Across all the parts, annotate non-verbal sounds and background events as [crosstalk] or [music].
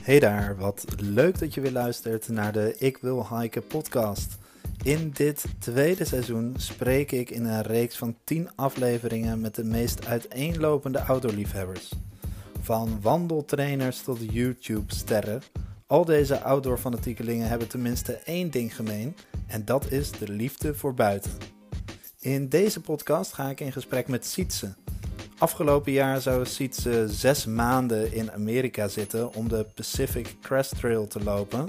Hey daar, wat leuk dat je weer luistert naar de Ik Wil Hiken podcast. In dit tweede seizoen spreek ik in een reeks van 10 afleveringen met de meest uiteenlopende outdoorliefhebbers. Van wandeltrainers tot YouTube-sterren. Al deze outdoor-fanatiekelingen hebben tenminste één ding gemeen en dat is de liefde voor buiten. In deze podcast ga ik in gesprek met Sietse. Afgelopen jaar zou Sietse zes maanden in Amerika zitten om de Pacific Crest Trail te lopen.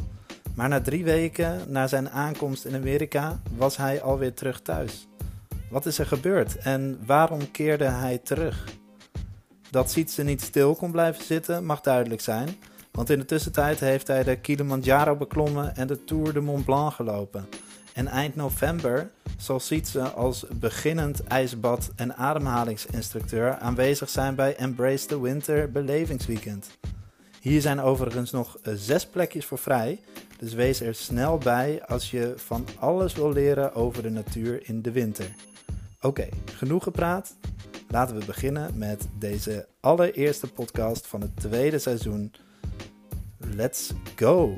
Maar na drie weken na zijn aankomst in Amerika was hij alweer terug thuis. Wat is er gebeurd en waarom keerde hij terug? Dat Sietse niet stil kon blijven zitten mag duidelijk zijn, want in de tussentijd heeft hij de Kilimanjaro beklommen en de Tour de Mont Blanc gelopen. En eind november zal Sietse als beginnend ijsbad- en ademhalingsinstructeur aanwezig zijn bij Embrace the Winter belevingsweekend. Hier zijn overigens nog eh, zes plekjes voor vrij, dus wees er snel bij als je van alles wil leren over de natuur in de winter. Oké, genoeg gepraat. Laten we beginnen met deze allereerste podcast van het tweede seizoen. Let's go!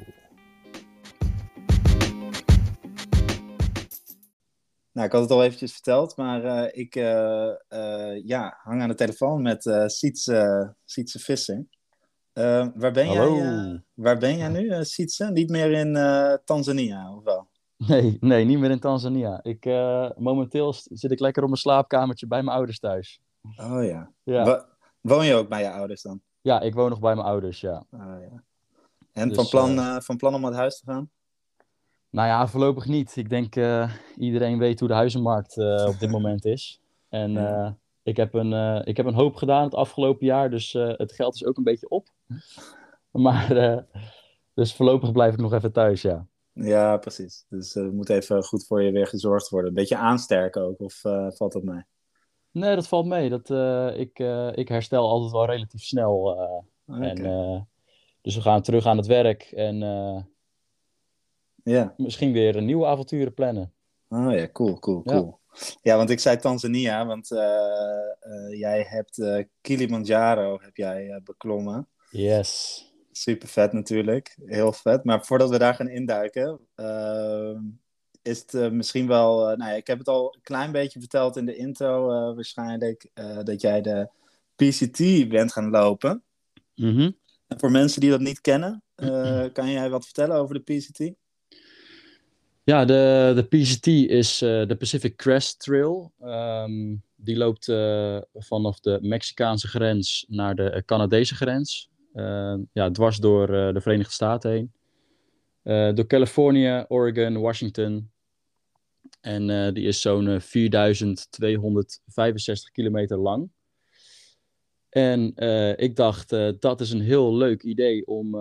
Nou, ik had het al eventjes verteld, maar uh, ik uh, uh, ja, hang aan de telefoon met uh, Sietse, Sietse Vissing. waar, ben jij, waar ben jij nu, Sietse? Niet meer in Tanzania, of wel? Nee, nee, niet meer in Tanzania. Ik, momenteel zit ik lekker op mijn slaapkamertje bij mijn ouders thuis. Oh ja. ja. woon je ook bij je ouders dan? Ja, ik woon nog bij mijn ouders, ja. Oh, ja. En dus, van, plan, van plan om uit huis te gaan? Nou ja, voorlopig niet. Ik denk uh, iedereen weet hoe de huizenmarkt uh, op dit [laughs] moment is. En uh, ik, heb een, ik heb een hoop gedaan het afgelopen jaar, dus het geld is ook een beetje op. [laughs] Maar dus voorlopig blijf ik nog even thuis, ja. Ja, precies. Dus er moet even goed voor je weer gezorgd worden. Een beetje aansterken ook, of valt dat mee? Nee, dat valt mee. Dat, ik, ik herstel altijd wel relatief snel. Okay. en, dus we gaan terug aan het werk en ja. Misschien weer een nieuwe avonturen plannen. Oh ja, cool, cool, cool. Ja, want ik zei Tanzania, want uh, uh, jij hebt uh, Kilimanjaro heb jij, beklommen. Yes. Super vet natuurlijk, heel vet. Maar voordat we daar gaan induiken, is het misschien wel... nou ja, ik heb het al een klein beetje verteld in de intro waarschijnlijk, dat jij de PCT bent gaan lopen. Mm -hmm. En voor mensen die dat niet kennen, [clears throat] kan jij wat vertellen over de PCT? Ja, de, de PCT is uh, de Pacific Crest Trail. Um, die loopt uh, vanaf de Mexicaanse grens naar de Canadese grens. Uh, ja, dwars door de Verenigde Staten heen. door Californië, Oregon, Washington. En die is zo'n 4265 kilometer lang. En ik dacht, dat is een heel leuk idee om,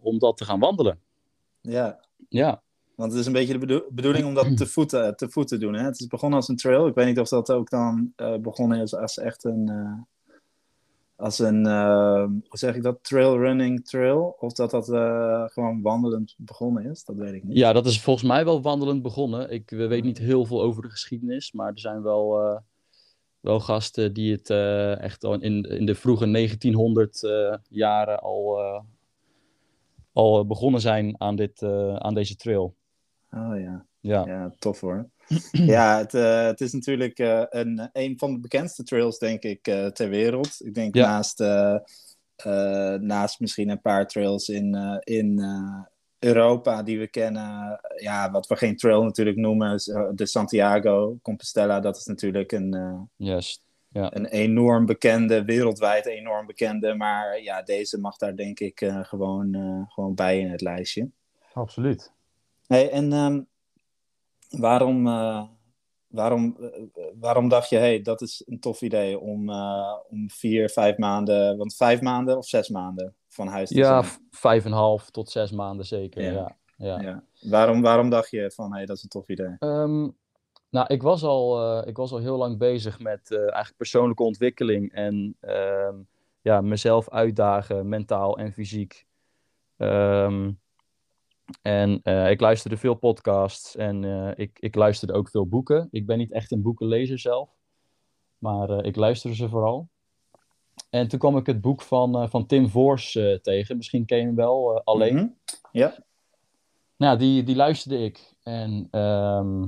om dat te gaan wandelen. Ja. Ja. Want het is een beetje de bedoeling om dat te [clears throat] voeten te, voet te doen. Hè? Het is begonnen als een trail. Ik weet niet of dat ook dan uh, begonnen is als echt een. Uh, als een. Uh, hoe zeg ik dat? Trailrunning trail. Of dat dat gewoon wandelend begonnen is. Dat weet ik niet. Ja, dat is volgens mij wel wandelend begonnen. Ik weet niet heel veel over de geschiedenis. Maar er zijn wel. wel gasten die het echt al in, in de vroege 1900 jaren al, al begonnen zijn aan, dit, aan deze trail. Oh ja. Ja, ja tof hoor. [clears throat] ja, het, uh, het is natuurlijk uh, een, een van de bekendste trails, denk ik, uh, ter wereld. Ik denk ja. naast, naast misschien een paar trails in, in Europa die we kennen. Ja, wat we geen trail natuurlijk noemen, de Santiago Compostela. Dat is natuurlijk een, yes. ja. een enorm bekende, wereldwijd enorm bekende. Maar ja, deze mag daar denk ik gewoon, gewoon bij in het lijstje. Absoluut. Hey, en um, waarom, uh, waarom, uh, waarom dacht je, hey, dat is een tof idee om, uh, om vier, vijf maanden, want vijf maanden of zes maanden van huis te ja, zijn? Ja, vijf en een half tot zes maanden zeker, ja. ja. ja. ja. Waarom, waarom dacht je van, hey, dat is een tof idee? Um, nou, ik was, al, ik was al heel lang bezig met eigenlijk persoonlijke ontwikkeling en um, ja, mezelf uitdagen, mentaal en fysiek. Um, en uh, ik luisterde veel podcasts en uh, ik, ik luisterde ook veel boeken. Ik ben niet echt een boekenlezer zelf, maar uh, ik luisterde ze vooral. en toen kwam ik het boek van, van Tim Voors tegen. Misschien ken je hem wel, Alleen. Mhm. Ja. Nou, die, die luisterde ik. En ehm,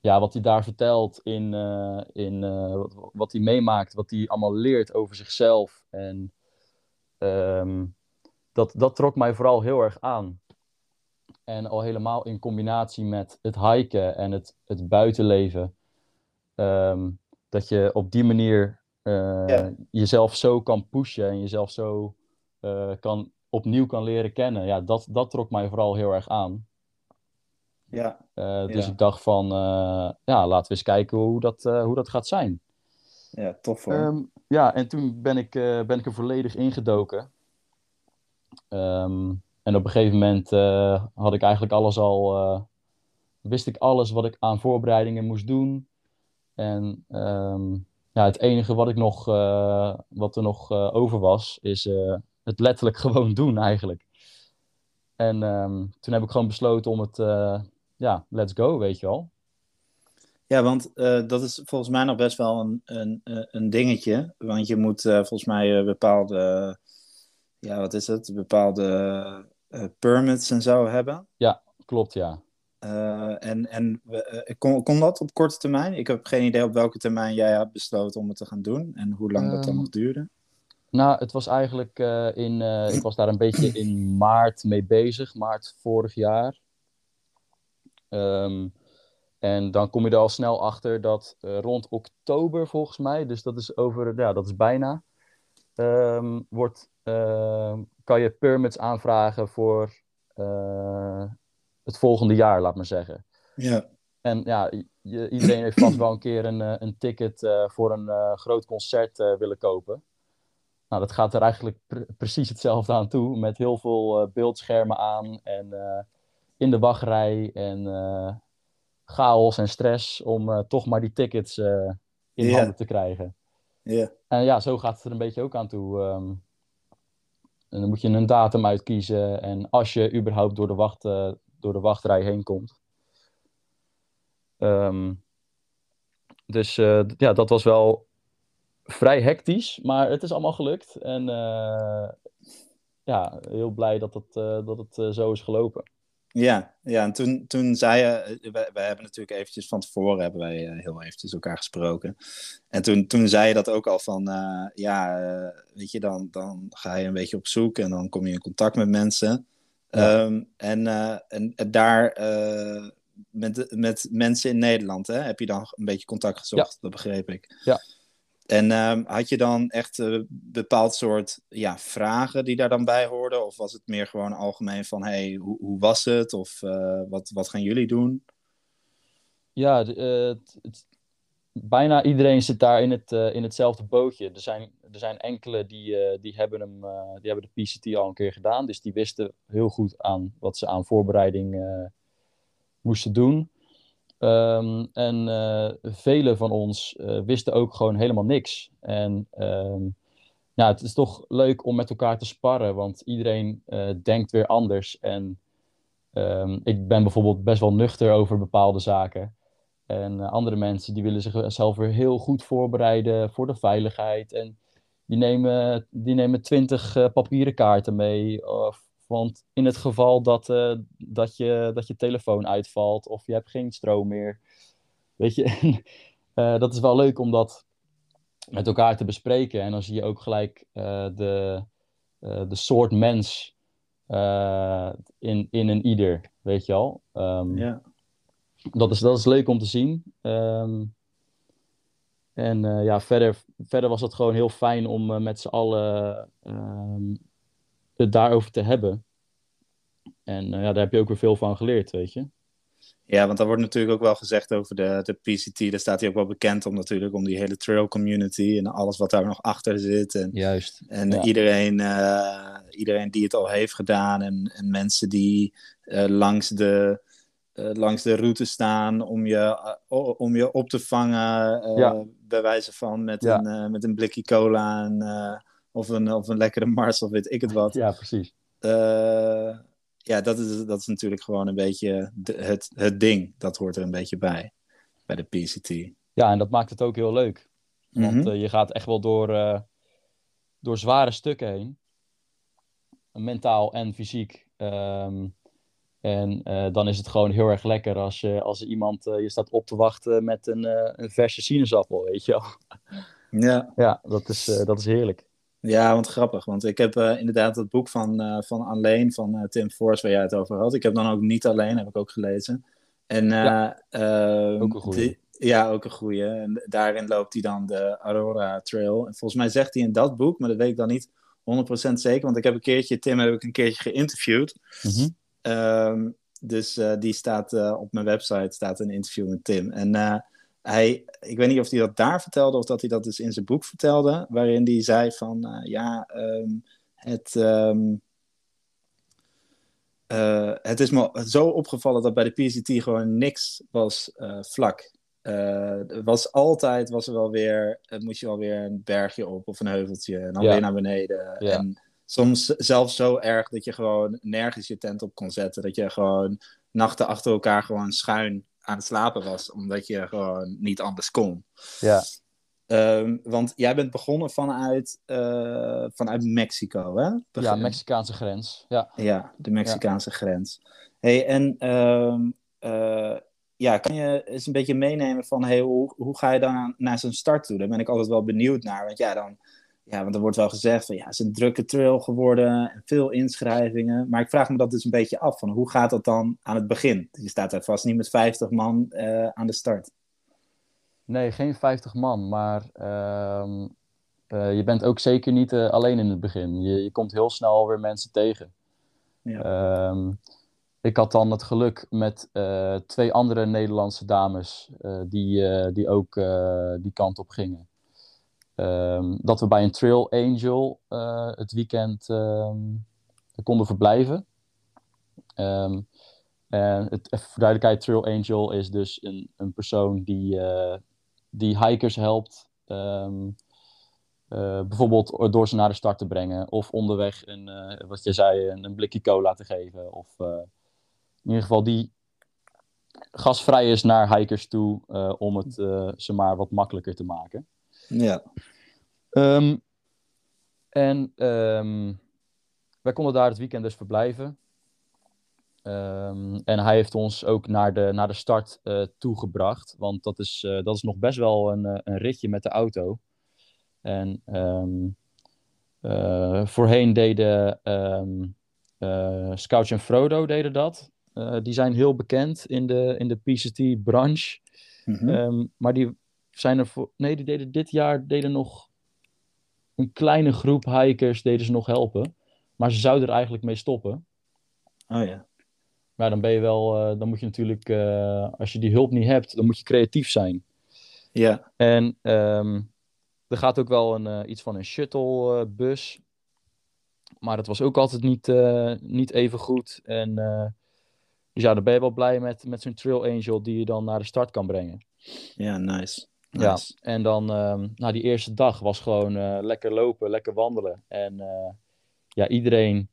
ja, wat hij daar vertelt in, in wat, wat hij meemaakt, wat hij allemaal leert over zichzelf. En ehm, dat, dat trok mij vooral heel erg aan. En al helemaal in combinatie met het hiken en het, het buitenleven. Ehm, dat je op die manier uh, jezelf zo kan pushen en jezelf zo uh, kan, opnieuw kan leren kennen. Ja, dat, dat trok mij vooral heel erg aan. Ja. Uh, dus ja. ik dacht van, ja, laten we eens kijken hoe dat, hoe dat gaat zijn. Ja, tof hoor. Um, ja, en toen ben ik, ben ik er volledig ingedoken. Um, en op een gegeven moment uh, had ik eigenlijk alles al, uh, wist ik alles wat ik aan voorbereidingen moest doen. En um, ja, het enige wat ik nog, uh, wat er nog over was, is het letterlijk [laughs] gewoon doen eigenlijk. En um, toen heb ik gewoon besloten om het, ja, let's go, weet je wel. Ja, want dat is volgens mij nog best wel een, een, een dingetje. Want je moet volgens mij bepaalde, ja, wat is het? Bepaalde permits en zo hebben. Ja, klopt, ja. Uh, en en uh, kon, kon dat op korte termijn? Ik heb geen idee op welke termijn jij hebt besloten om het te gaan doen en hoe lang um, dat dan nog duurde. Nou, het was eigenlijk in. ik was daar een beetje in maart mee bezig, maart vorig jaar. Um, en dan kom je er al snel achter dat rond oktober, volgens mij, dus dat is over, ja, dat is bijna, um, wordt kan je permits aanvragen voor uh, het volgende jaar, laat maar zeggen. Ja. En ja, je, iedereen heeft vast wel een keer een, een ticket uh, voor een groot concert willen kopen. Nou, dat gaat er eigenlijk pr precies hetzelfde aan toe, met heel veel beeldschermen aan en in de wachtrij en chaos en stress om toch maar die tickets in yeah. handen te krijgen. Yeah. En ja, zo gaat het er een beetje ook aan toe. Um, en dan moet je een datum uitkiezen. En als je überhaupt door de, wacht, uh, door de wachtrij heen komt. Um, dus uh, ja, dat was wel vrij hectisch. Maar het is allemaal gelukt. En uh, ja, heel blij dat het, dat het zo is gelopen. Ja, ja en toen, toen zei je, wij, wij hebben natuurlijk eventjes van tevoren hebben wij uh, heel eventjes elkaar gesproken. En toen, toen zei je dat ook al van, uh, ja, uh, weet je, dan, dan ga je een beetje op zoek en dan kom je in contact met mensen. Ja. Um, en, en daar met, met mensen in Nederland, hè, heb je dan een beetje contact gezocht, ja. dat begreep ik. Ja. En um, had je dan echt uh, bepaald soort ja, vragen die daar dan bij hoorden? Of was het meer gewoon algemeen van, hey, hoe, hoe was het? Of uh, wat, wat gaan jullie doen? Ja, het, bijna iedereen zit daar in, het, in hetzelfde bootje. Er zijn, er zijn enkele die, die, hebben hem, die hebben de PCT al een keer gedaan. Dus die wisten heel goed aan wat ze aan voorbereiding moesten doen. Um, en uh, velen van ons uh, wisten ook gewoon helemaal niks. En um, ja, het is toch leuk om met elkaar te sparren, want iedereen uh, denkt weer anders. En um, ik ben bijvoorbeeld best wel nuchter over bepaalde zaken. En andere mensen die willen zichzelf weer heel goed voorbereiden voor de veiligheid. En die nemen, die nemen twintig papieren kaarten mee. Of want in het geval dat, uh, dat, je, dat je telefoon uitvalt of je hebt geen stroom meer. Weet je, uh, [laughs] dat is wel leuk om dat met elkaar te bespreken. En dan zie je ook gelijk uh, de, de soort mens in, in een ieder, weet je al. Um, ja. dat, is, dat is leuk om te zien. Um, en ja, verder, verder was het gewoon heel fijn om met z'n allen um, het daarover te hebben. En uh, ja, daar heb je ook weer veel van geleerd, weet je. Ja, want daar wordt natuurlijk ook wel gezegd over de, de PCT. Daar staat hij ook wel bekend om natuurlijk, om die hele trail community en alles wat daar nog achter zit. En, Juist. En ja. iedereen, uh, iedereen die het al heeft gedaan en, en mensen die uh, langs, de, langs de route staan om je, om je op te vangen, ja. bij wijze van met, Ja. een, met een blikje cola en, of, een, of een lekkere Mars of weet ik het wat. [laughs] Ja, precies. Uh, ja, dat is, dat is natuurlijk gewoon een beetje de, het, het ding. Dat hoort er een beetje bij, bij de PCT. Ja, en dat maakt het ook heel leuk. Want Mhm. uh, je gaat echt wel door, uh, door zware stukken heen. Mentaal en fysiek. Ehm, en eh, dan is het gewoon heel erg lekker als, je, als iemand je staat op te wachten met een, een verse sinaasappel, weet je wel. Ja, [laughs] ja dat, is, dat is heerlijk. Ja, want grappig. Want ik heb inderdaad het boek van, van Alleen van Tim Force waar jij het over had. Ik heb dan ook niet alleen, heb ik ook gelezen. En ja, ehm, ook een goede. Ja, ook een goede. En daarin loopt hij dan de Aurora Trail. En volgens mij zegt hij in dat boek, maar dat weet ik dan niet 100% zeker, want ik heb een keertje, Tim heb ik een keertje geïnterviewd. Ehm, dus uh, die staat uh, op mijn website, staat een interview met Tim. En uh, hij, ik weet niet of hij dat daar vertelde of dat hij dat dus in zijn boek vertelde, waarin hij zei van, ja, um, het... Um, het is me zo opgevallen dat bij de PCT gewoon niks was vlak. Uh, was altijd, was er wel weer, moest je wel weer een bergje op of een heuveltje en dan Ja. weer naar beneden. Ja. En soms zelfs zo erg dat je gewoon nergens je tent op kon zetten. Dat je gewoon nachten achter elkaar gewoon schuin aan het slapen was, omdat je gewoon niet anders kon. Ja, Ehm, want jij bent begonnen vanuit, eh, vanuit Mexico, hè? ja, Begin- Mexicaanse grens. Ja. ja, de Mexicaanse grens. Hey, en ehm, eh, ja, kan je eens een beetje meenemen van hey, hoe, hoe ga je dan naar zo'n start toe? Daar ben ik altijd wel benieuwd naar. Want ja, dan, ja, want er wordt wel gezegd van ja, het is een drukke trail geworden en veel inschrijvingen. Maar ik vraag me dat dus een beetje af van hoe gaat dat dan aan het begin? Je staat daar vast niet met 50 man eh, aan de start. Nee, geen 50 man, maar ehm, eh, je bent ook zeker niet eh, alleen in het begin. Je, je komt heel snel weer mensen tegen. Ja. Ehm, ik had dan het geluk met twee andere Nederlandse dames die, die ook die kant op gingen. Ehm, dat we bij een Trail Angel eh, het weekend ehm, konden verblijven. Ehm, en het, even voor duidelijkheid, Trail Angel is dus een, een persoon die, eh, die hikers helpt. eh, bijvoorbeeld door ze naar de start te brengen. Of onderweg, een, wat je zei, een, een blikje cola te geven. Of in ieder geval die gasvrij is naar hikers toe. om het ze maar wat makkelijker te maken. Ja. Ehm, en ehm, wij konden daar het weekend dus verblijven. Ehm, en hij heeft ons ook naar de, naar de start eh, toegebracht. Want dat is, eh, dat is nog best wel een, eh, een ritje met de auto. En voorheen deden Scouts en Frodo deden dat. Die zijn heel bekend in de, in de PCT-branche. Mhm. Maar die zijn er voor. Nee, die deden dit jaar deden nog een kleine groep hikers deden ze nog helpen. Maar ze zouden er eigenlijk mee stoppen. Oh ja. Maar dan ben je wel, eh, dan moet je natuurlijk, eh, als je die hulp niet hebt, dan moet je creatief zijn. Ja. En ehm, er gaat ook wel een, eh, iets van een shuttlebus. maar dat was ook altijd niet, niet even goed. En dus ja, dan ben je wel blij met, met zo'n Trail Angel die je dan naar de start kan brengen. Ja, nice. Ja, en dan, ehm nou, die eerste dag was gewoon eh, lekker lopen, lekker wandelen. En eh, ja, iedereen,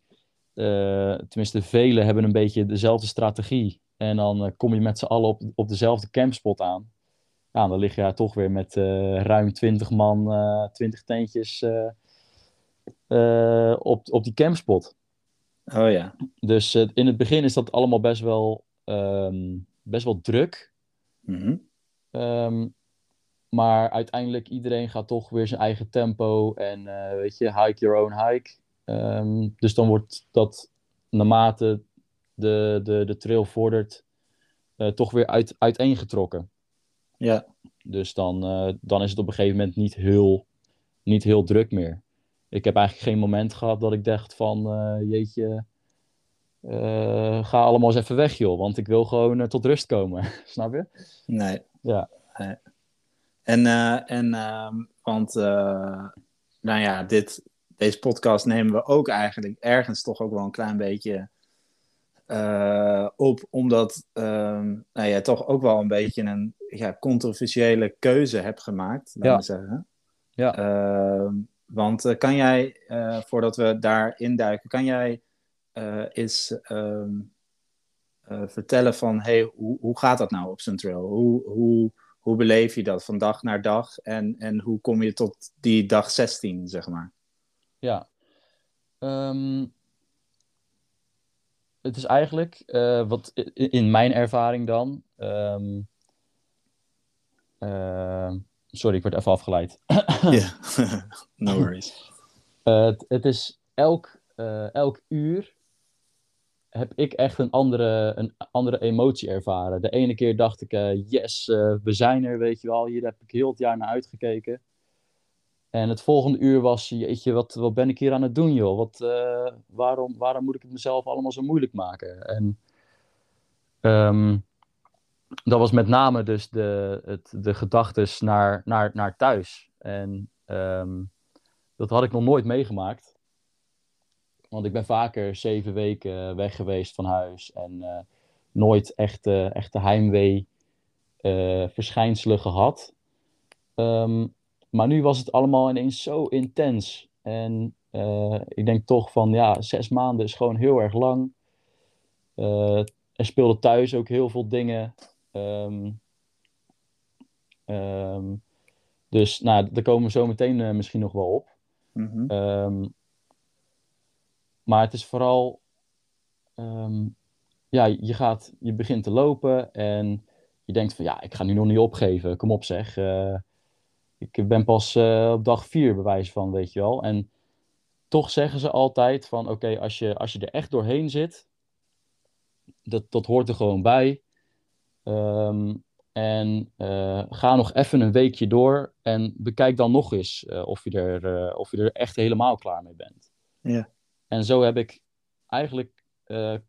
eh, tenminste velen, hebben een beetje dezelfde strategie. En dan kom je met z'n allen op, op dezelfde campspot aan. Ja, dan lig je daar toch weer met ruim 20 man, eh 20 tentjes op, op die campspot. Oh ja. Dus in het begin is dat allemaal best wel, ehm, best wel druk. Mhm. Ehm, maar uiteindelijk iedereen gaat toch weer zijn eigen tempo en eh, weet je, hike your own hike. Ehm, dus dan wordt dat naarmate de, de, de trail vordert, eh, toch weer uit, uiteengetrokken. Ja. Dus dan, eh, dan is het op een gegeven moment niet heel, niet heel druk meer. Ik heb eigenlijk geen moment gehad dat ik dacht van, jeetje, ga allemaal eens even weg joh, want ik wil gewoon tot rust komen. [laughs] Snap je? Nee. Ja. Nee. En, eh, en ehm, want, eh, nou ja, dit, deze podcast nemen we ook eigenlijk ergens toch ook wel een klein beetje eh, op, omdat ehm, nou, jij toch ook wel een beetje een ja, controversiële keuze hebt gemaakt, laat Ja. zeggen. Ja. Ehm, want kan jij, voordat we daar induiken, kan jij eens vertellen van, hey, hoe, hoe gaat dat nou op zo'n trail? Hoe, hoe, hoe beleef je dat van dag naar dag? En, en hoe kom je tot die dag 16, zeg maar? Ja. Ehm, het is eigenlijk, uh, wat in mijn ervaring dan. Um, uh, sorry, ik word even afgeleid. Ja, [laughs] [laughs] no worries. Uh, het, het, is elk, elk uur heb ik echt een andere, een andere emotie ervaren. De ene keer dacht ik, yes, we zijn er, weet je wel. Hier heb ik heel het jaar naar uitgekeken. En het volgende uur was, jeetje, wat, wat ben ik hier aan het doen, joh? Wat, uh, waarom, waarom moet ik het mezelf allemaal zo moeilijk maken? En um, dat was met name dus de, het, de gedachtes naar, naar, naar thuis. En um, dat had ik nog nooit meegemaakt. Want ik ben vaker zeven weken weg geweest van huis. En uh, nooit echte, echte heimwee uh, verschijnselen gehad. Um, maar nu was het allemaal ineens zo intens. En uh, ik denk toch van, ja, zes maanden is gewoon heel erg lang. Uh, er speelden thuis ook heel veel dingen. Um, um, dus, nou, daar komen we zo meteen uh, misschien nog wel op. Mm -hmm. um, maar het is vooral, ja, je gaat, je begint te lopen en je denkt van, ja, ik ga nu nog niet opgeven. Kom op zeg ik ben pas uh, op dag vier bewijs van, weet je wel. En toch zeggen ze altijd van, oké, als, je, als je er echt doorheen zit, dat, dat hoort er gewoon bij. Um, en uh, ga nog even een weekje door en bekijk dan nog eens of, je er, of je er echt helemaal klaar mee bent. Ja. En zo heb ik eigenlijk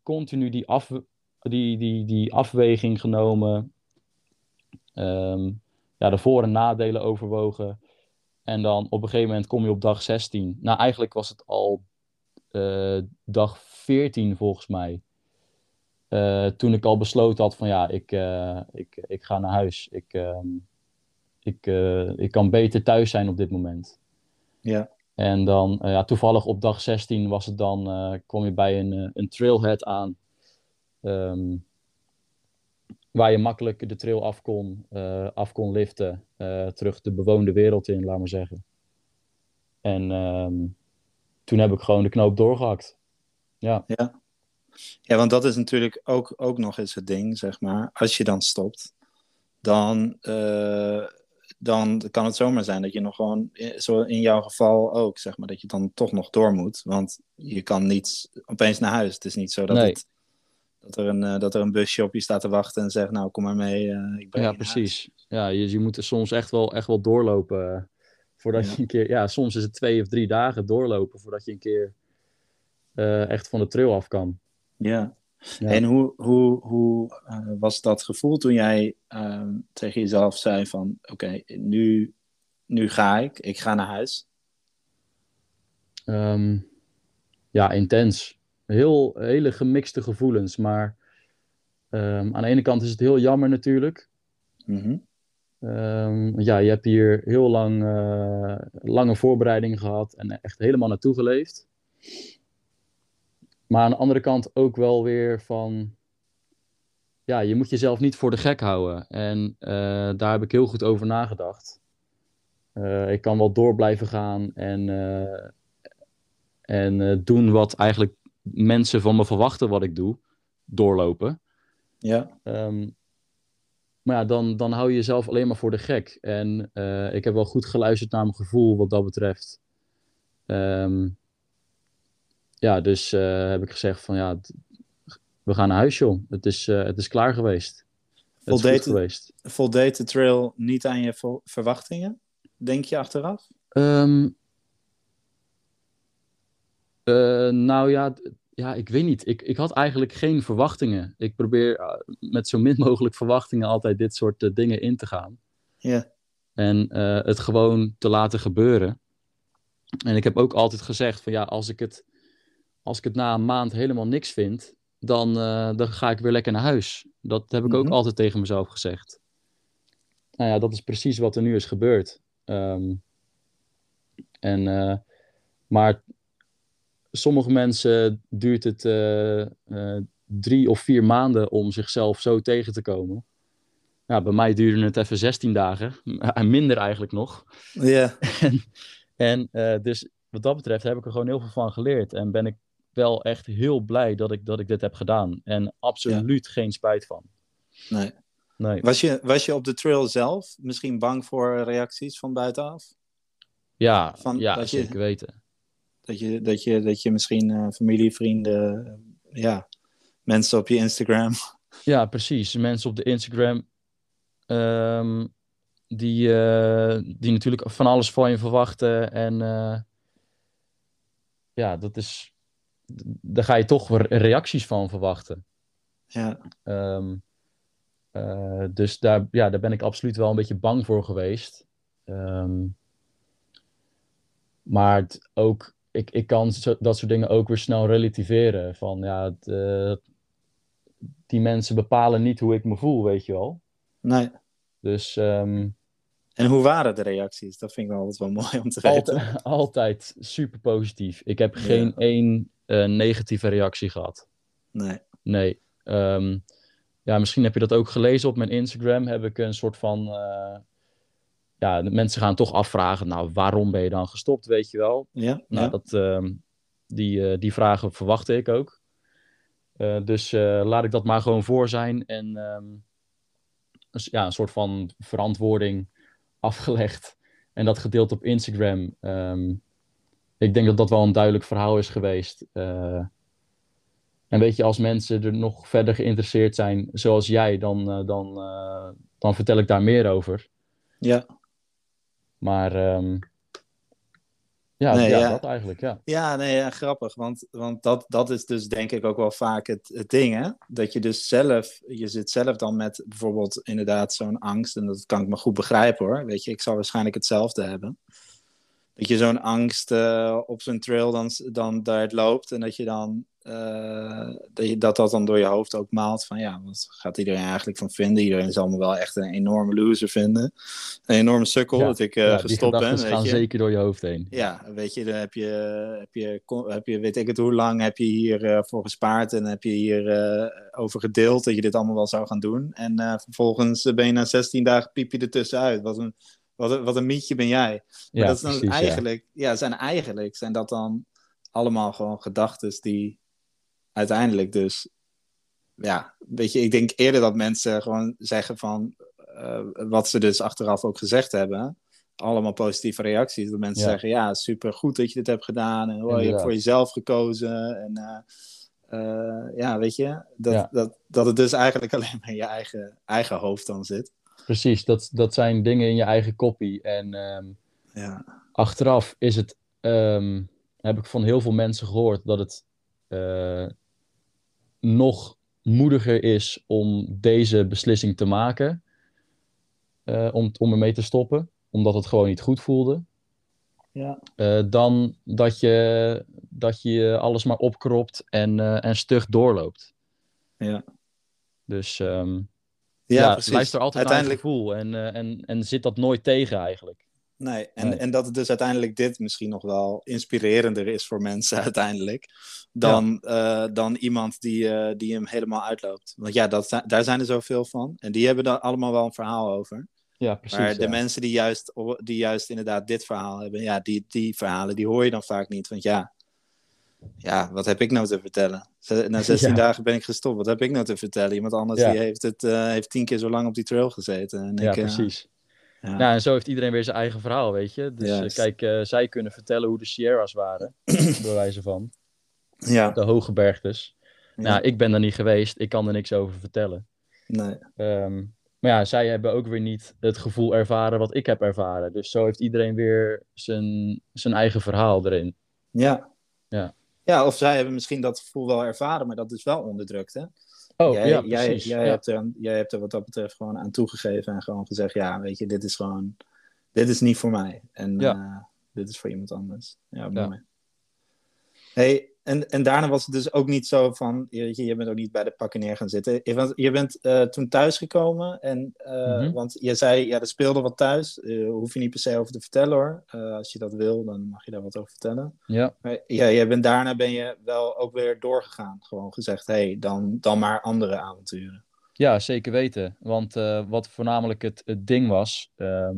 continu die, af, die, die, die afweging genomen. Um, ja, de voor- en nadelen overwogen. En dan op een gegeven moment kom je op dag 16. Nou, eigenlijk was het al uh, dag 14 volgens mij. Uh, toen ik al besloten had van ja, ik, ik, ik ga naar huis. Ik, ehm, ik, ik kan beter thuis zijn op dit moment. Ja. En dan, ja, toevallig op dag 16 was het dan, kom je bij een, een trailhead aan. Um, waar je makkelijk de trail af kon, uh, af kon liften, uh, terug de bewoonde wereld in, laat maar zeggen. En um, toen heb ik gewoon de knoop doorgehakt. Ja. ja. Ja, want dat is natuurlijk ook, ook nog eens het ding, zeg maar. Als je dan stopt, dan, uh, dan kan het zomaar zijn dat je nog gewoon, zo in jouw geval ook, zeg maar, dat je dan toch nog door moet. Want je kan niet opeens naar huis. Het is niet zo dat nee. het dat er, een, uh, dat er een busje op je staat te wachten en zegt, nou kom maar mee. Uh, ik ja, precies. Ja, je, je moet er soms echt wel, echt wel doorlopen. Voordat ja. je een keer, ja, soms is het twee of drie dagen doorlopen voordat je een keer echt van de trail af kan. Ja. Ja. En hoe, hoe, hoe was dat gevoel toen jij ehm, tegen jezelf zei van, oké, okay, nu, nu ga ik, ik ga naar huis? Um, ja, intens heel, hele gemixte gevoelens. Maar um, aan de ene kant is het heel jammer natuurlijk. Mm -hmm. um, ja, je hebt hier heel lang uh, lange voorbereidingen gehad en echt helemaal naartoe geleefd. Maar aan de andere kant ook wel weer van. Ja, je moet jezelf niet voor de gek houden. En uh, daar heb ik heel goed over nagedacht. Uh, ik kan wel door blijven gaan en, en doen wat eigenlijk mensen van me verwachten wat ik doe, doorlopen. Ja. Um, maar ja, dan, dan hou je jezelf alleen maar voor de gek. En ik heb wel goed geluisterd naar mijn gevoel wat dat betreft. Um, ja, dus uh, heb ik gezegd van ja, we gaan naar huis joh. Het is, uh, het is klaar geweest. Voldeed, geweest. voldeed de trail niet aan je verwachtingen? Denk je achteraf? Um, Uh, nou ja, ja, ik weet niet. Ik, ik had eigenlijk geen verwachtingen. Ik probeer uh, met zo min mogelijk verwachtingen altijd dit soort uh, dingen in te gaan. Ja. En het gewoon te laten gebeuren. En ik heb ook altijd gezegd van ja, als ik het, als ik het na een maand helemaal niks vind, dan, dan ga ik weer lekker naar huis. Dat heb ik mm -hmm. ook altijd tegen mezelf gezegd. Nou ja, dat is precies wat er nu is gebeurd. Um, en, maar sommige mensen duurt het uh, uh, drie of vier maanden om zichzelf zo tegen te komen. Ja, bij mij duurde het even 16 dagen. [laughs] En minder eigenlijk nog. Ja. [laughs] en en dus wat dat betreft heb ik er gewoon heel veel van geleerd. En ben ik wel echt heel blij dat ik, dat ik dit heb gedaan. En absoluut geen spijt van. Nee. Nee. Was je, was je op de trail zelf misschien bang voor reacties van buitenaf? Ja, Van- ja dat je- zeker weten. Dat je, dat je, dat je misschien eh, familie, vrienden, eh, ja, mensen op je Instagram. [laughs] Ja, precies. Mensen op de Instagram ehm, die, eh, die natuurlijk van alles van je verwachten. En ja, dat is. Daar ga je toch weer reacties van verwachten. Ja, Ehm, eh, dus daar, ja, daar ben ik absoluut wel een beetje bang voor geweest. Ehm, maar het ook, ik, ik kan zo- dat soort dingen ook weer snel relativeren. Van ja, het, eh, die mensen bepalen niet hoe ik me voel, weet je wel. nee. Dus ehm, En hoe waren de reacties? Dat vind ik wel altijd wel mooi om te weten. altijd, altijd super positief. Ik heb geen één eh, negatieve reactie gehad. Nee. Nee. Ehm, ja, misschien heb je dat ook gelezen op mijn Instagram. Heb ik een soort van. eh, ja, mensen gaan toch afvragen. Nou, waarom ben je dan gestopt? Weet je wel. Ja? Nou, ja. dat, ehm, die, eh, die vragen verwachtte ik ook. Dus laat ik dat maar gewoon voor zijn. En ehm, ja, een soort van verantwoording afgelegd. En dat gedeeld op Instagram. Ehm, ik denk dat dat wel een duidelijk verhaal is geweest. Eh, en weet je, als mensen er nog verder geïnteresseerd zijn, zoals jij, dan, eh, dan, eh, dan vertel ik daar meer over. ja. Maar ehm, ja, Nee, ja, ja. dat eigenlijk, ja. Ja, nee, ja, grappig. Want, want dat, dat is dus denk ik ook wel vaak het, het ding, hè? Dat je dus zelf, je zit zelf dan met bijvoorbeeld inderdaad zo'n angst. En dat kan ik me goed begrijpen hoor. Weet je, ik zal waarschijnlijk hetzelfde hebben. Dat je zo'n angst eh, op zo'n trail dan, dan daar loopt. En dat je dan, eh, dat, je, dat dat dan door je hoofd ook maalt. Van ja, wat gaat iedereen eigenlijk van vinden? Iedereen zal me wel echt een enorme loser vinden. Een enorme sukkel Ja, dat ik eh, Ja, gestopt ben. Weet gaan je? zeker door je hoofd heen. Ja, weet je, dan heb je, heb je, heb je weet ik het hoe lang heb je hier voor gespaard en heb je hier over gedeeld dat je dit allemaal wel zou gaan doen. En vervolgens ben je na 16 dagen piep je er tussenuit. Wat een, wat een, wat een mietje ben jij. Maar Ja, dat is dan precies, ja. eigenlijk, ja. zijn eigenlijk zijn dat dan allemaal gewoon gedachten die uiteindelijk dus, ja, weet je, ik denk eerder dat mensen gewoon zeggen van, eh, wat ze dus achteraf ook gezegd hebben, allemaal positieve reacties. Dat mensen Ja. zeggen, ja, super goed dat je dit hebt gedaan en oh, je hebt voor jezelf gekozen en eh, eh, ja, weet je, dat, Ja. dat, dat het dus eigenlijk [laughs] alleen maar in je eigen, eigen hoofd dan zit. Precies, dat, dat zijn dingen in je eigen kopie. En ehm, Ja, achteraf is het, ehm, heb ik van heel veel mensen gehoord dat het eh, nog moediger is om deze beslissing te maken. eh, om, om ermee te stoppen, omdat het gewoon niet goed voelde. ja. eh, dan dat je, dat je alles maar opkropt en, en stug doorloopt. Ja. Dus ehm, Ja, precies. luister altijd naar Uiteindelijk, gevoel en, eh, en, en zit dat nooit tegen eigenlijk. nee. En, Nee. en dat het dus uiteindelijk dit misschien nog wel inspirerender is voor mensen [laughs] uiteindelijk. Dan, eh, dan iemand die, eh, die hem helemaal uitloopt. Want ja, dat, daar zijn er zoveel van. En die hebben daar allemaal wel een verhaal over. Ja, precies. maar de ja. mensen die juist, die juist inderdaad dit verhaal hebben, ja, die, die verhalen die hoor je dan vaak niet. Want ja, ja wat heb ik nou te vertellen? Na [laughs] 16 Ja. dagen ben ik gestopt. Wat heb ik nou te vertellen? Iemand anders Ja. die heeft, het, eh, heeft tien keer zo lang op die trail gezeten. En Ja, ik, eh, precies. ja. Ja, en zo heeft iedereen weer zijn eigen verhaal, weet je. Dus eh, kijk, zij kunnen vertellen hoe de Sierra's waren, [clears throat] bij wijze van. ja. De hoge bergtes. Nou, ik ben daar niet geweest, ik kan er niks over vertellen. Nee. Ehm, maar ja, zij hebben ook weer niet het gevoel ervaren wat ik heb ervaren. Dus zo heeft iedereen weer zijn, zijn eigen verhaal erin. Ja. Ja. Ja, of zij hebben misschien dat gevoel wel ervaren, maar dat is wel onderdrukt, hè? Oh, jij, ja, jij, jij, ja. hebt er, jij hebt er wat dat betreft gewoon aan toegegeven en gewoon gezegd, ja, weet je, dit is gewoon, dit is niet voor mij. En Ja. eh, dit is voor iemand anders. Ja, Ja. Hey, en, en daarna was het dus ook niet zo van, je, je bent ook niet bij de pakken neer gaan zitten. Je, je bent eh, toen thuisgekomen en, eh, Mhm. want je zei, ja, er speelde wat thuis. Daar hoef je niet per se over te vertellen hoor. Als je dat wil, dan mag je daar wat over vertellen. Ja, Maar ja, jij bent, daarna ben je wel ook weer doorgegaan. Gewoon gezegd, hé, hey, dan, dan maar andere avonturen. ja, zeker weten. Want wat voornamelijk het, het ding was, ehm,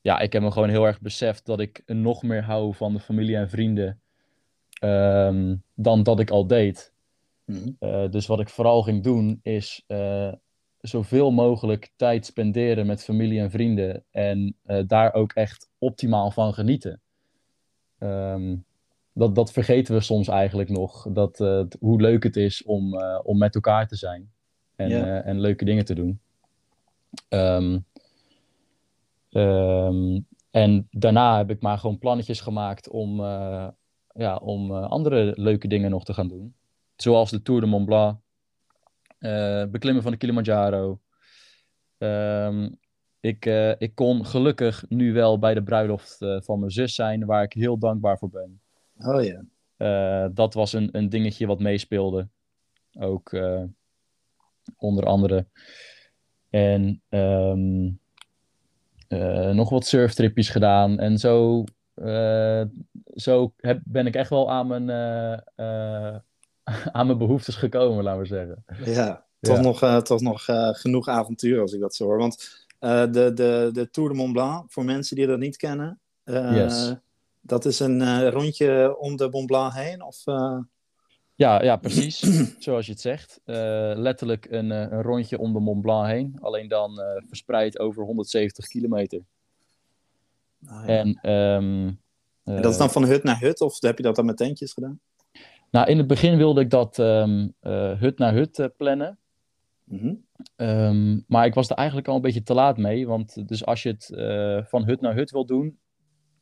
ja, ik heb me gewoon heel erg beseft dat ik nog meer hou van de familie en vrienden ehm, dan dat ik al deed. Mhm. Eh, dus wat ik vooral ging doen is eh, zoveel mogelijk tijd spenderen met familie en vrienden en eh, daar ook echt optimaal van genieten. Ehm, dat, dat vergeten we soms eigenlijk nog, dat, hoe leuk het is om, om met elkaar te zijn en, en leuke dingen te doen. Ehm, en daarna heb ik maar gewoon plannetjes gemaakt om, ja, om eh, andere leuke dingen nog te gaan doen. Zoals de Tour de Mont Blanc, eh, beklimmen van de Kilimanjaro. Ehm, ik, eh, ik kon gelukkig nu wel bij de bruiloft van mijn zus zijn, waar ik heel dankbaar voor ben. Oh ja. Dat was een, een dingetje wat meespeelde. Ook onder andere. En ehm, eh, nog wat surftripjes gedaan. En zo, eh, zo heb, ben ik echt wel aan mijn, eh, eh, [laughs] aan mijn behoeftes gekomen, laten we zeggen. Ja, toch Ja. nog, toch nog genoeg avontuur als ik dat zo hoor. Want de, de, de Tour de Mont Blanc, voor mensen die dat niet kennen, Yes. dat is een rondje om de Mont Blanc heen? Of, Ja, ja, precies. [clears throat] Zoals je het zegt. Letterlijk een, een rondje om de Mont Blanc heen. Alleen dan verspreid over 170 kilometer. Ja. En, ehm, En dat is eh, dan van hut naar hut, of heb je dat dan met tentjes gedaan? Nou, in het begin wilde ik dat ehm, eh, hut naar hut eh, plannen. Mhm. Ehm, maar ik was er eigenlijk al een beetje te laat mee. Want dus als je het eh, van hut naar hut wil doen,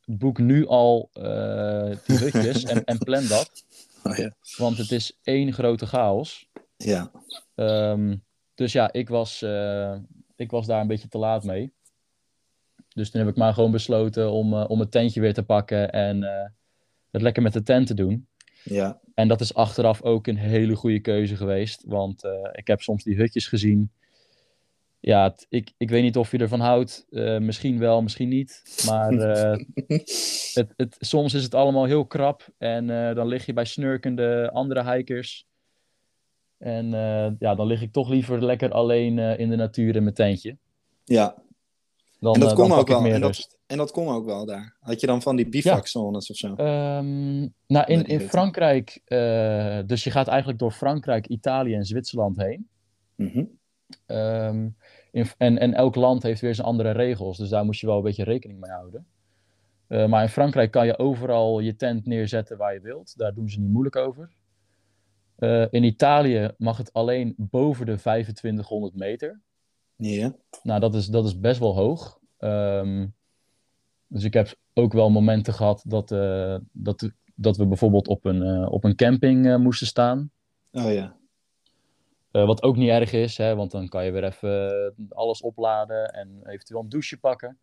boek nu al eh, die hutjes en, en plan dat. [laughs] Oh, ja. Want het is één grote chaos. ja. Dus ja, ik was, eh, ik was daar een beetje te laat mee. Dus toen heb ik maar gewoon besloten om, eh, om het tentje weer te pakken en eh, het lekker met de tent te doen. Ja. En dat is achteraf ook een hele goede keuze geweest. Want eh, ik heb soms die hutjes gezien. Ja, het- ik, ik weet niet of je ervan houdt. Misschien wel, misschien niet. Maar [laughs] het, het, soms is het allemaal heel krap. En dan lig je bij snurkende andere hikers. En ja, dan lig ik toch liever lekker alleen in de natuur in mijn tentje. ja. Dan, En dat eh, kon dan ook wel. En dat, rust. en dat kon ook wel daar. Had je dan van die bivakzones of zo? Ehm, nou, in, in. Frankrijk, eh, dus je gaat eigenlijk door Frankrijk, Italië en Zwitserland heen. Mhm. Ehm, in, en, en elk land heeft weer zijn andere regels, dus daar moet je wel een beetje rekening mee houden. Eh, maar in Frankrijk kan je overal je tent neerzetten waar je wilt. Daar doen ze niet moeilijk over. In Italië mag het alleen boven de 2500 meter. Ja. Nou, dat is, dat is best wel hoog. Ehm, dus ik heb ook wel momenten gehad dat, eh, dat, dat we bijvoorbeeld op een, eh, op een camping eh, moesten staan. Oh ja. Wat ook niet erg is, hè, want dan kan je weer even alles opladen en eventueel een douche pakken.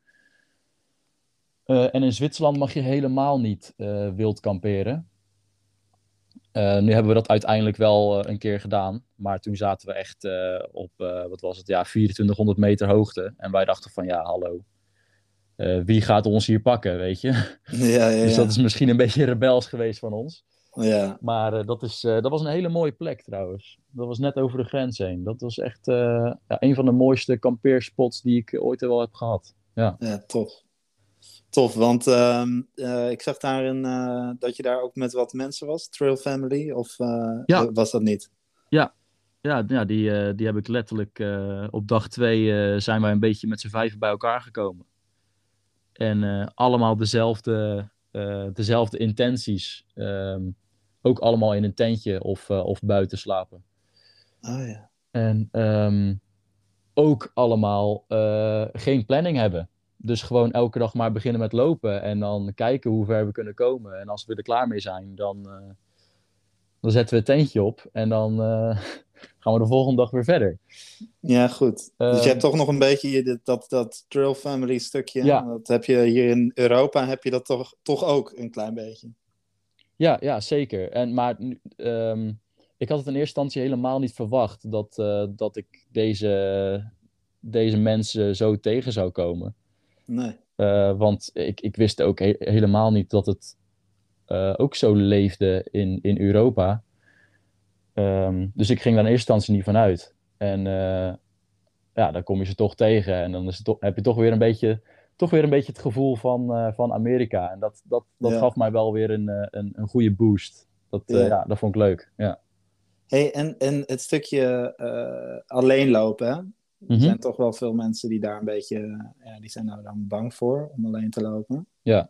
En in Zwitserland mag je helemaal niet wild kamperen. Eh, nu hebben we dat uiteindelijk wel eh, een keer gedaan. Maar toen zaten we echt eh, op, wat was het, ja, 2400 meter hoogte. En wij dachten van, ja, hallo. Wie gaat ons hier pakken, weet je? [laughs] Ja, ja, Dus ja. dat is misschien een [laughs] beetje rebels geweest van ons. ja. Maar dat, is, dat was een hele mooie plek trouwens. Dat was net over de grens heen. Dat was echt ja, een van de mooiste kampeerspots die ik ooit wel heb gehad. Ja, tof. Tof, want ehm, eh, ik zag daarin eh, dat je daar ook met wat mensen was. Trail Family, of eh, Ja. was dat niet? Ja, ja die, eh, die heb ik letterlijk op dag twee zijn wij een beetje met z'n vijven bij elkaar gekomen. En allemaal dezelfde, dezelfde intenties. Ehm, ook allemaal in een tentje of, of buiten slapen. Oh ja. En ehm, ook allemaal geen planning hebben. Dus gewoon elke dag maar beginnen met lopen en dan kijken hoe ver we kunnen komen. En als we er klaar mee zijn, dan, eh, dan zetten we het tentje op en dan eh, [laughs] gaan we de volgende dag weer verder. Ja, goed. dus Ehm, je hebt toch nog een beetje dat, dat Trail Family stukje. Ja. Dat heb je hier in Europa, heb je dat toch, toch ook een klein beetje. Ja, ja zeker. En, maar ehm, ik had het in eerste instantie helemaal niet verwacht dat, eh, dat ik deze, deze mensen zo tegen zou komen. Nee. Eh, want ik, ik wist ook he- helemaal niet dat het eh, ook zo leefde in, in Europa. Ehm, dus ik ging daar in eerste instantie niet vanuit. En eh, ja, dan kom je ze toch tegen. En dan is het heb je toch weer een beetje toch weer een beetje het gevoel van, van Amerika. En dat, dat, dat Ja. gaf mij wel weer een, een, een goede boost. Dat, Ja. ja. dat vond ik leuk. Ja. Hey, en, en het stukje alleen lopen, Er Mhm. zijn toch wel veel mensen die daar een beetje, ja, die zijn daar dan bang voor om alleen te lopen. Ja.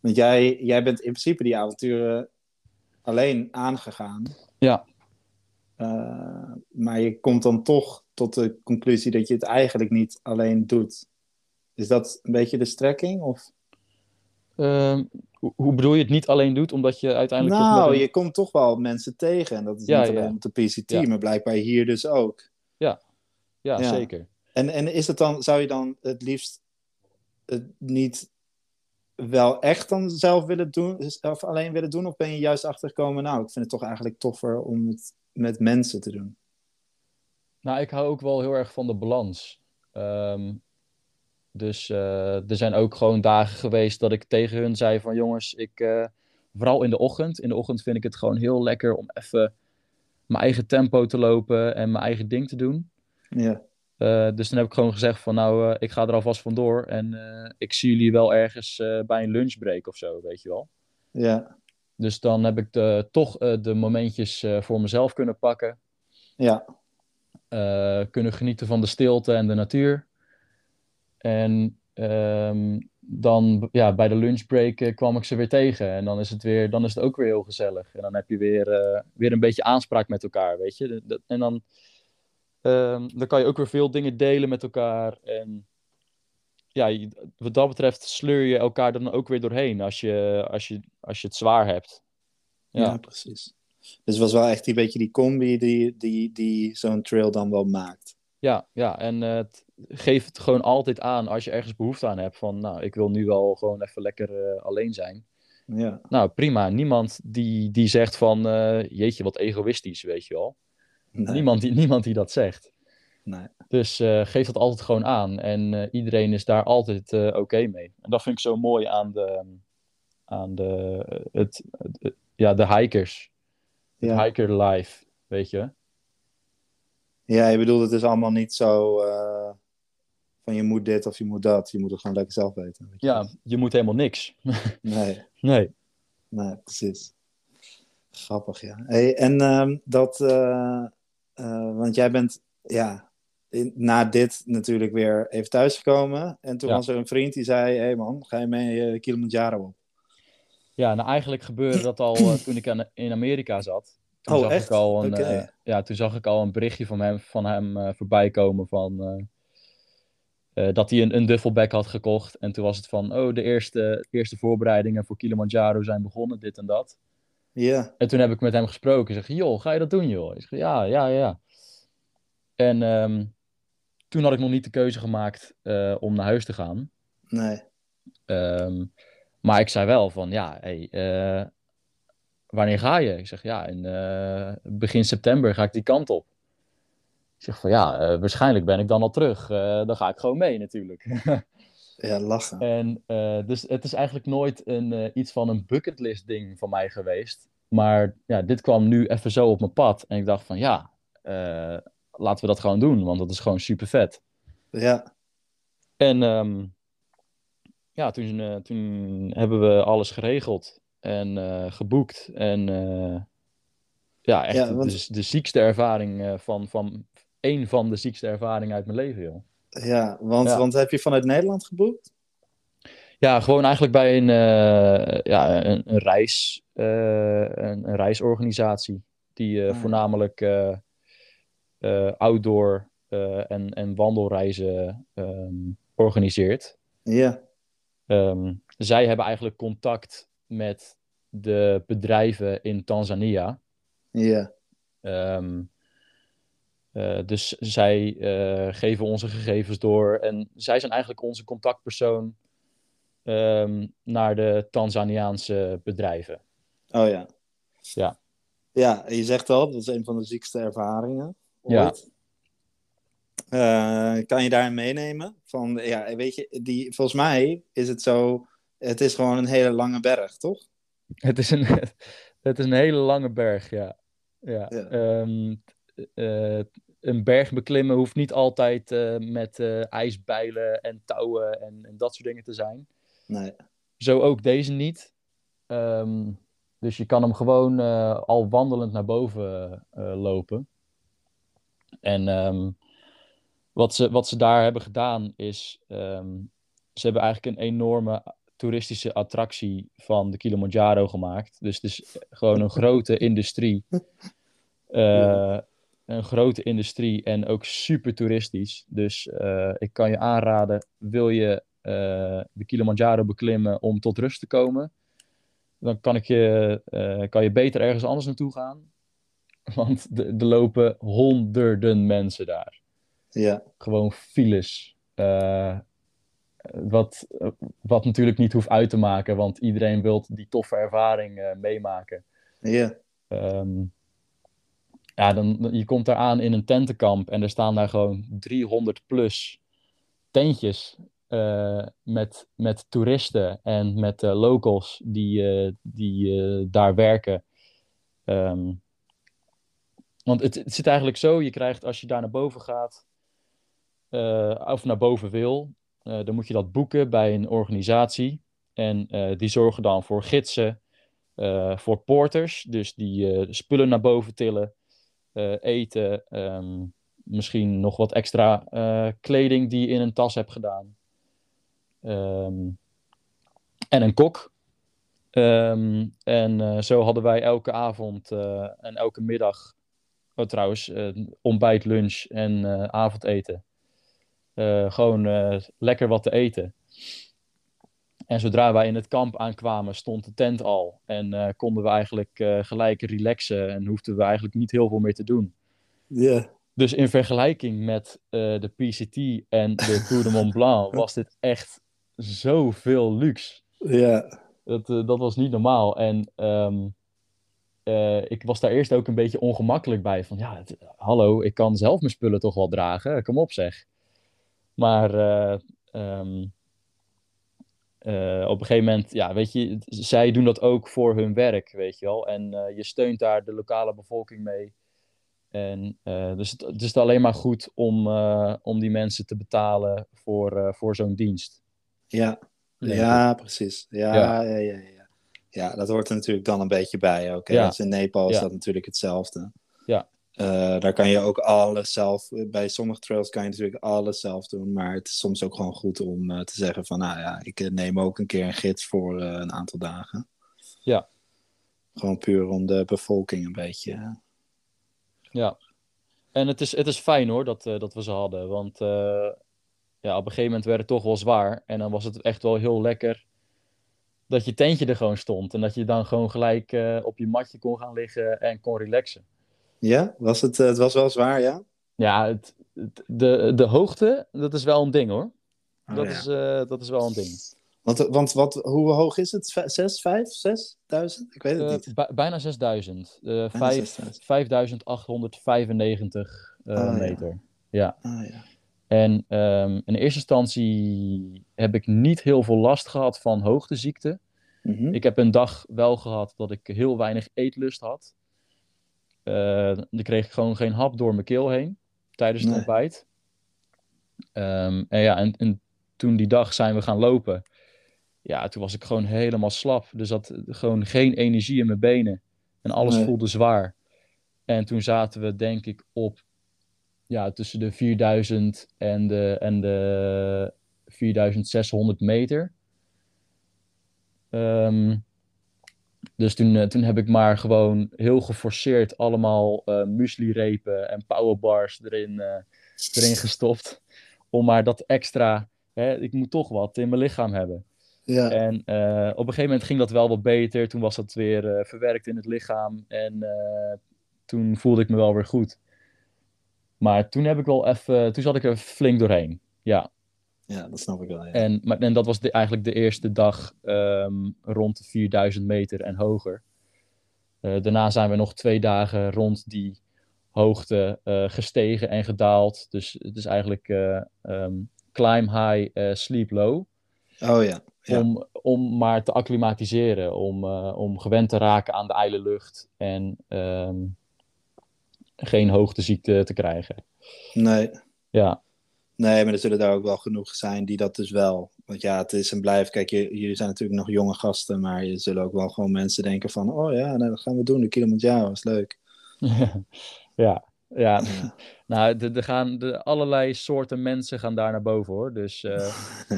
Want jij, jij bent in principe die avonturen alleen aangegaan. Ja. Eh, maar je komt dan toch tot de conclusie dat je het eigenlijk niet alleen doet. Is dat een beetje de strekking? Of? Ehm, hoe, bedoel je het niet alleen doet, omdat je uiteindelijk... Nou, een- je komt toch wel mensen tegen. En dat is Ja, niet ja. alleen op de PCT, Ja. maar blijkbaar hier dus ook. Ja, ja. zeker. En, en is het dan, zou je dan het liefst het niet wel echt dan zelf willen doen, of alleen willen doen? Of ben je juist achtergekomen, nou, ik vind het toch eigenlijk toffer om het met mensen te doen? Nou, ik hou ook wel heel erg van de balans. Ehm, dus eh, er zijn ook gewoon dagen geweest dat ik tegen hun zei van jongens, ik, eh, vooral in de ochtend. In de ochtend vind ik het gewoon heel lekker om even mijn eigen tempo te lopen en mijn eigen ding te doen. Ja, Eh, dus dan heb ik gewoon gezegd van nou, eh, ik ga er alvast vandoor en eh, ik zie jullie wel ergens bij een lunchbreak of zo, weet je wel. ja, Dus dan heb ik de, toch de momentjes voor mezelf kunnen pakken. ja, kunnen genieten van de stilte en de natuur. En ehm, dan ja, bij de lunchbreak kwam ik ze weer tegen. En dan is het, weer, dan is het ook weer heel gezellig. En dan heb je weer, weer een beetje aanspraak met elkaar, weet je. Dat- En dan, ehm, dan kan je ook weer veel dingen delen met elkaar. En ja, wat dat betreft sleur je elkaar dan ook weer doorheen als je, als je, als je het zwaar hebt. ja, Ja. precies. Dus het was wel echt een beetje die combi die, die, die zo'n trail dan wel maakt. Ja, ja, en eh, het- geef het gewoon altijd aan als je ergens behoefte aan hebt. Van, nou, ik wil nu wel gewoon even lekker eh, alleen zijn. Ja, Nou, prima. Niemand die, die zegt van, eh, jeetje, wat egoïstisch, weet je wel. Nee, Niemand, die, niemand die dat zegt. nee. Dus eh, geef dat altijd gewoon aan. En eh, iedereen is daar altijd eh, oké mee. En dat vind ik zo mooi aan de, aan de, het, ja, de hikers. Het Ja. hiker life, weet je. ja, je bedoelt, het is allemaal niet zo van je moet dit of je moet dat. Je moet het gewoon lekker zelf weten. weet je. Ja, je moet helemaal niks. [laughs] Nee. Nee. Nee, precies. Grappig, ja. Hey, en ehm, dat, eh, want jij bent, ja, in- na dit natuurlijk weer even thuisgekomen. En toen Ja. was er een vriend die zei: Hé hey man, ga je mee eh, Kilimanjaro op? Ja, nou eigenlijk gebeurde dat al eh, toen ik aan, in Amerika zat. Toen Oh, zag echt? Ik al een, ja, toen zag ik al een berichtje van hem, van hem voorbij komen van dat hij een, een duffelbag had gekocht. En toen was het van, oh, de eerste, eerste voorbereidingen voor Kilimanjaro zijn begonnen, dit en dat. Ja, En toen heb ik met hem gesproken. Ik zeg, joh, ga je dat doen, joh? Ik zeg, ja, ja, ja. En ehm, toen had ik nog niet de keuze gemaakt eh, om naar huis te gaan. nee. Ehm, maar ik zei wel van, ja, hey, eh, wanneer ga je? Ik zeg, ja, in eh, begin september ga ik die kant op. Ik zeg van, ja, waarschijnlijk ben ik dan al terug. Dan ga ik gewoon mee natuurlijk. [laughs] Ja, lachen. en eh, dus het is eigenlijk nooit een, eh, iets van een bucketlist ding van mij geweest. Maar ja, dit kwam nu even zo op mijn pad. En ik dacht van, ja, eh, laten we dat gewoon doen, want dat is gewoon super vet. Ja, En ehm, ja, toen, toen hebben we alles geregeld en geboekt. En ja, echt Ja, want- de, de ziekste ervaring van, van één van de ziekste ervaringen uit mijn leven, joh. Ja, want, Ja. want heb je vanuit Nederland geboekt? Ja, gewoon eigenlijk bij een, eh, ja, een, een reis, eh, een, een reisorganisatie die eh, Ah. voornamelijk outdoor en, en wandelreizen ehm, organiseert. Ja, Ehm, zij hebben eigenlijk contact met de bedrijven in Tanzania. ja, Ehm, eh, dus zij eh, geven onze gegevens door en zij zijn eigenlijk onze contactpersoon ehm, naar de Tanzaniaanse bedrijven. oh ja. Ja. Ja, je zegt al, dat is een van de ziekste ervaringen Ja. ooit. Eh, kan je daarin meenemen? Van, ja, weet je, die, volgens mij is het zo, het is gewoon een hele lange berg, toch? Het is een, [laughs] het is een hele lange berg, ja. ja. Ja. Ehm, eh, een berg beklimmen hoeft niet altijd uh, met ijsbijlen en touwen en, en, dat soort dingen te zijn. Nee. Zo ook deze niet. Um, dus je kan hem gewoon al wandelend naar boven lopen. En um, wat, ze, wat ze daar hebben gedaan is, um, ze hebben eigenlijk een enorme toeristische attractie van de Kilimanjaro gemaakt. Dus het is gewoon een grote industrie. [laughs] Uh, een grote industrie en ook super toeristisch. Dus uh, ik kan je aanraden, wil je uh, de Kilimanjaro beklimmen om tot rust te komen, dan kan, ik je, kan je beter ergens anders naartoe gaan. [laughs] Want er lopen honderden mensen daar. Ja. Gewoon files. wat, wat natuurlijk niet hoeft uit te maken, want iedereen wil die toffe ervaring meemaken. Ja. Um, ja, dan, je komt daar aan in een tentenkamp en er staan daar gewoon 300 plus tentjes uh, met, met toeristen en met uh, locals die, uh, die daar werken. Um, want het, het zit eigenlijk zo, je krijgt als je daar naar boven gaat, of naar boven wil, dan moet je dat boeken bij een organisatie. En die zorgen dan voor gidsen, voor porters, dus die spullen naar boven tillen. Eh, eten, ehm, misschien nog wat extra eh, kleding die je in een tas hebt gedaan. Ehm, en een kok. Ehm, en eh, zo hadden wij elke avond en elke middag, oh, trouwens, ontbijt, lunch en avondeten. gewoon lekker wat te eten. En zodra wij in het kamp aankwamen, stond de tent al. En uh, konden we eigenlijk uh, gelijk relaxen en hoefden we eigenlijk niet heel veel meer te doen. Ja. Dus in vergelijking met uh, de PCT en de [laughs] Tour de Mont Blanc was dit echt zoveel luxe. Ja. Dat, dat was niet normaal. En um, ik was daar eerst ook een beetje ongemakkelijk bij. Van ja, het, hallo, ik kan zelf mijn spullen toch wel dragen. Kom op zeg. Maar um, uh, op een gegeven moment, ja, weet je, zij doen dat ook voor hun werk, weet je wel. En uh, je steunt daar de lokale bevolking mee. En uh, dus het, het, is alleen maar goed om, om die mensen te betalen voor, voor zo'n dienst. Ja, ja, precies. Ja, ja. Ja, ja, ja, ja. dat hoort er natuurlijk dan een beetje bij ook. Ja. Dus in Nepal is dat natuurlijk hetzelfde. Uh, daar kan je ook alles zelf, bij sommige trails kan je natuurlijk alles zelf doen, maar het is soms ook gewoon goed om uh, te zeggen van, nou ja, ik neem ook een keer een gids voor uh, een aantal dagen. Ja. Gewoon puur om de bevolking een beetje. Ja. En het is, het is fijn hoor dat, dat we ze hadden, want ja, op een gegeven moment werd het toch wel zwaar en dan was het echt wel heel lekker dat je tentje er gewoon stond en dat je dan gewoon gelijk op je matje kon gaan liggen en kon relaxen. Ja, was het, het was wel zwaar, ja? Ja, het, de, de hoogte, dat is wel een ding hoor. Oh, dat, ja. is, uh, dat is wel een ding. Want, want wat, hoe hoog is het? 6, 5, 6000? Ik weet het uh, niet. Bijna 6000. Uh, 5895 uh, oh, meter. Ja. ja. Oh, ja. En um, in eerste instantie heb ik niet heel veel last gehad van hoogteziekte. Mm -hmm. Ik heb een dag wel gehad dat ik heel weinig eetlust had. Uh, dan kreeg ik gewoon geen hap door mijn keel heen tijdens het nee. ontbijt. Um, en ja, en, en, toen die dag zijn we gaan lopen. Ja, toen was ik gewoon helemaal slap. Dus had gewoon geen energie in mijn benen. En alles nee. voelde zwaar. En toen zaten we denk ik op ja, tussen de 4000 en de, en de 4600 meter. Um, dus toen, uh, toen heb ik maar gewoon heel geforceerd allemaal uh, muesli-repen en powerbars erin, uh, erin gestopt. Om maar dat extra, hè, ik moet toch wat in mijn lichaam hebben. Ja. En op een gegeven moment ging dat wel wat beter. Toen was dat weer verwerkt in het lichaam. En toen voelde ik me wel weer goed. Maar toen heb ik wel even, toen zat ik er flink doorheen. Ja. Ja, dat snap ik wel. Ja. En, maar, en dat was de, eigenlijk de eerste dag um, rond de 4000 meter en hoger. Uh, daarna zijn we nog twee dagen rond die hoogte uh, gestegen en gedaald. Dus het is eigenlijk uh, um, climb high, sleep low. Oh ja. ja. Om, om maar te acclimatiseren, om, om gewend te raken aan de ijle lucht. En um, geen hoogteziekte te krijgen. Nee. Ja, Nee, maar er zullen daar ook wel genoeg zijn die dat dus wel. Want ja, het is en blijft. Kijk, jullie zijn natuurlijk nog jonge gasten, maar je zullen ook wel gewoon mensen denken van, oh ja, nou, dat gaan we doen. De Kilimanjaro is leuk. [laughs] ja, ja. Ja. Nou, er er gaan de, allerlei soorten mensen gaan daar naar boven hoor. Dus eh, [laughs]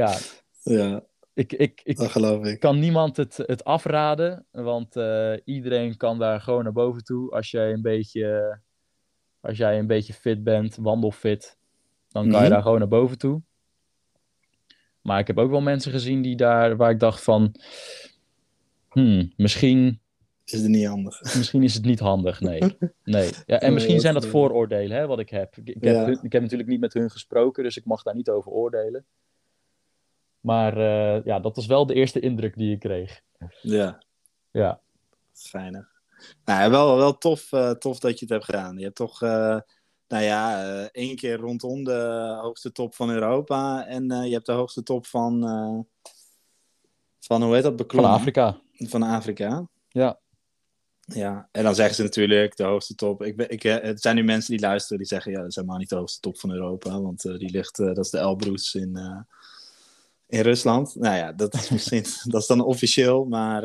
ja, ja, ik, ik, ik dat geloof ik. kan niemand het, het afraden, want eh, iedereen kan daar gewoon naar boven toe. Als jij een beetje, als jij een beetje fit bent, wandelfit, dan kan je Mhm. daar gewoon naar boven toe. Maar ik heb ook wel mensen gezien die daar, waar ik dacht van, hmm, misschien Is het niet handig? [laughs] Misschien is het niet handig, nee. nee. Ja, en misschien zijn dat vooroordelen, hè, wat ik heb. Ik, ik, heb Ja. hun- ik heb natuurlijk niet met hun gesproken, dus ik mag daar niet over oordelen. Maar eh, ja, dat was wel de eerste indruk die ik kreeg. Ja, Ja, geinig. Nou, wel, wel tof, eh, tof dat je het hebt gedaan. Je hebt toch, eh, nou ja, eh, één keer rondom de hoogste top van Europa. En je hebt de hoogste top van, van hoe heet dat, van? Afrika. Van Afrika. Ja, Ja, en dan zeggen ze natuurlijk de hoogste top. Ik ben, ik, het zijn nu mensen die luisteren die zeggen: ja, dat is helemaal niet de hoogste top van Europa. Want die ligt, dat is de Elbrus in, in Rusland. Nou ja, dat is [laughs] misschien, dat is dan officieel. Maar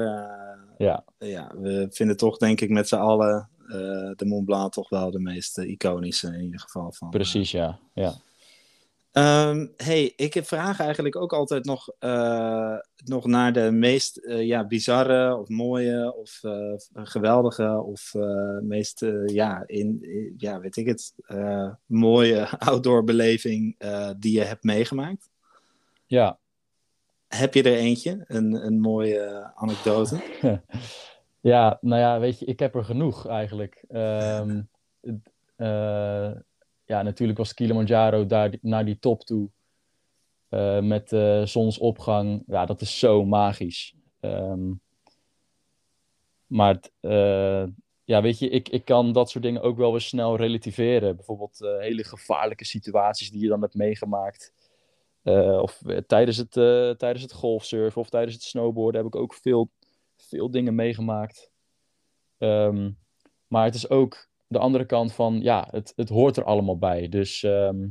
ja, ja, we vinden toch, denk ik, met z'n allen eh, de Mont Blanc toch wel de meest eh, iconische in ieder geval. Van, precies, ja. ja. Ehm, hey, ik vraag eigenlijk ook altijd nog, eh, nog naar de meest eh, ja, bizarre of mooie of eh, geweldige of eh, meest, eh, ja, in, in- ja, weet ik het, eh, mooie [laughs] outdoorbeleving eh, die je hebt meegemaakt. ja. Heb je er eentje, een, een mooie anekdote? [laughs] Ja, nou ja, weet je, ik heb er genoeg eigenlijk. Ehm, eh, ja, natuurlijk was Kilimanjaro daar naar die top toe. eh, met eh, zonsopgang. Ja, dat is zo magisch. Ehm, maar eh, ja, weet je, ik, ik kan dat soort dingen ook wel weer snel relativeren. Bijvoorbeeld eh, hele gevaarlijke situaties die je dan hebt meegemaakt. Eh, of eh, tijdens het, eh, tijdens het golfsurfen of tijdens het snowboarden heb ik ook veel, veel dingen meegemaakt. Ehm, maar het is ook de andere kant van, ja, het, het hoort er allemaal bij. Dus ehm,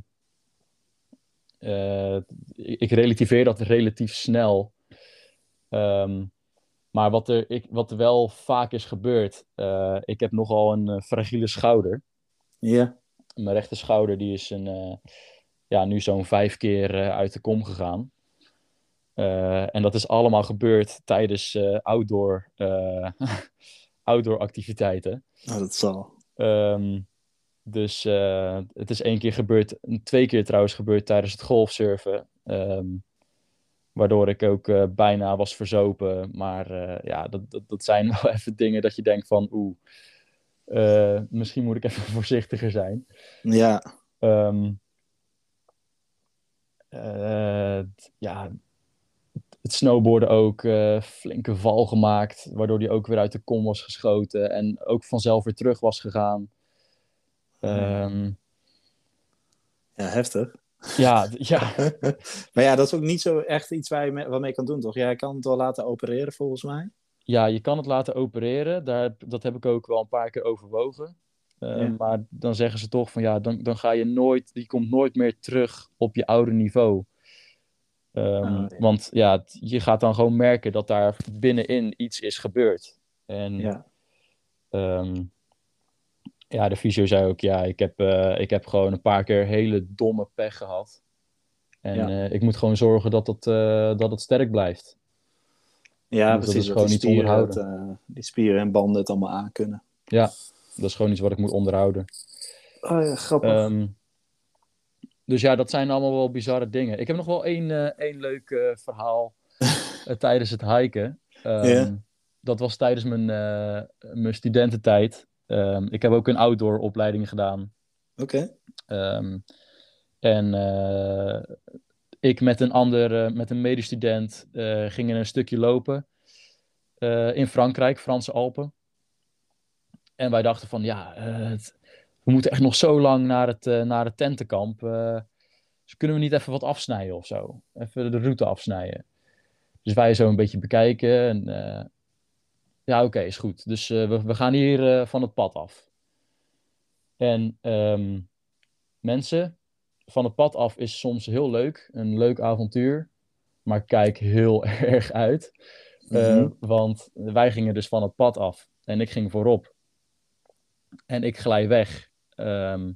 eh, ik, relativeer dat relatief snel. Ehm, maar wat er, ik, wat er wel vaak is gebeurd, ik heb nogal een fragiele schouder. Ja. Mijn rechter schouder die is een, ja, nu zo'n vijf keer eh, uit de kom gegaan. Eh, en dat is allemaal gebeurd tijdens eh, outdoor, [laughs] outdoor activiteiten. Oh, dat zal. Ehm, dus het is één keer gebeurd, twee keer trouwens gebeurd tijdens het golfsurfen. Ehm, waardoor ik ook bijna was verzopen. Maar ja, dat, dat, dat zijn [laughs] wel even dingen dat je denkt van oeh, eh, misschien moet ik even [laughs] voorzichtiger zijn. Ja, Ehm, eh, ja, het snowboarden ook eh, flinke val gemaakt, waardoor die ook weer uit de kom was geschoten en ook vanzelf weer terug was gegaan. Ehm, ja heftig. ja, [laughs] ja, maar ja, dat is ook niet zo echt iets waar je mee, wat mee kan doen, toch? Jij kan het wel laten opereren, volgens mij. ja, je kan het laten opereren. Daar, dat heb ik ook wel een paar keer overwogen. Eh, Ja. Maar dan zeggen ze toch van ja, dan, dan ga je nooit, die komt nooit meer terug op je oude niveau. Ehm, Oh, ja. Want ja, je gaat dan gewoon merken dat daar binnenin iets is gebeurd. En Ja. Ehm, ja, de fysio zei ook, ja, ik heb, eh, ik heb gewoon een paar keer hele domme pech gehad. En Ja. eh, ik moet gewoon zorgen dat het, dat het sterk blijft. Ja, Dus dat precies. dat gewoon die niet spieren onderhouden. het, eh, die spieren en banden het allemaal aan kunnen. Ja, dat is gewoon iets wat ik moet onderhouden. Oh ja, grappig. Ehm, dus ja, dat zijn allemaal wel bizarre dingen. Ik heb nog wel één, eh, één leuk eh, verhaal [laughs] eh, tijdens het hiken. Ehm. Dat was tijdens mijn, mijn studententijd. Ehm, ik heb ook een outdoor opleiding gedaan. Oké. En ik met een ander, met een medestudent, gingen een stukje lopen in Frankrijk, Franse Alpen. En wij dachten van, ja, eh, het- we moeten echt nog zo lang naar het, eh, naar het tentenkamp. eh, dus kunnen we niet even wat afsnijden of zo? Even de route afsnijden. Dus wij zo een beetje bekijken. En, ja, oké, is goed. Dus we, we gaan hier van het pad af. En ehm, mensen, van het pad af is soms heel leuk, een leuk avontuur, maar kijk heel [laughs] erg uit. Mhm. want wij gingen dus van het pad af en ik ging voorop. En ik glij weg. ehm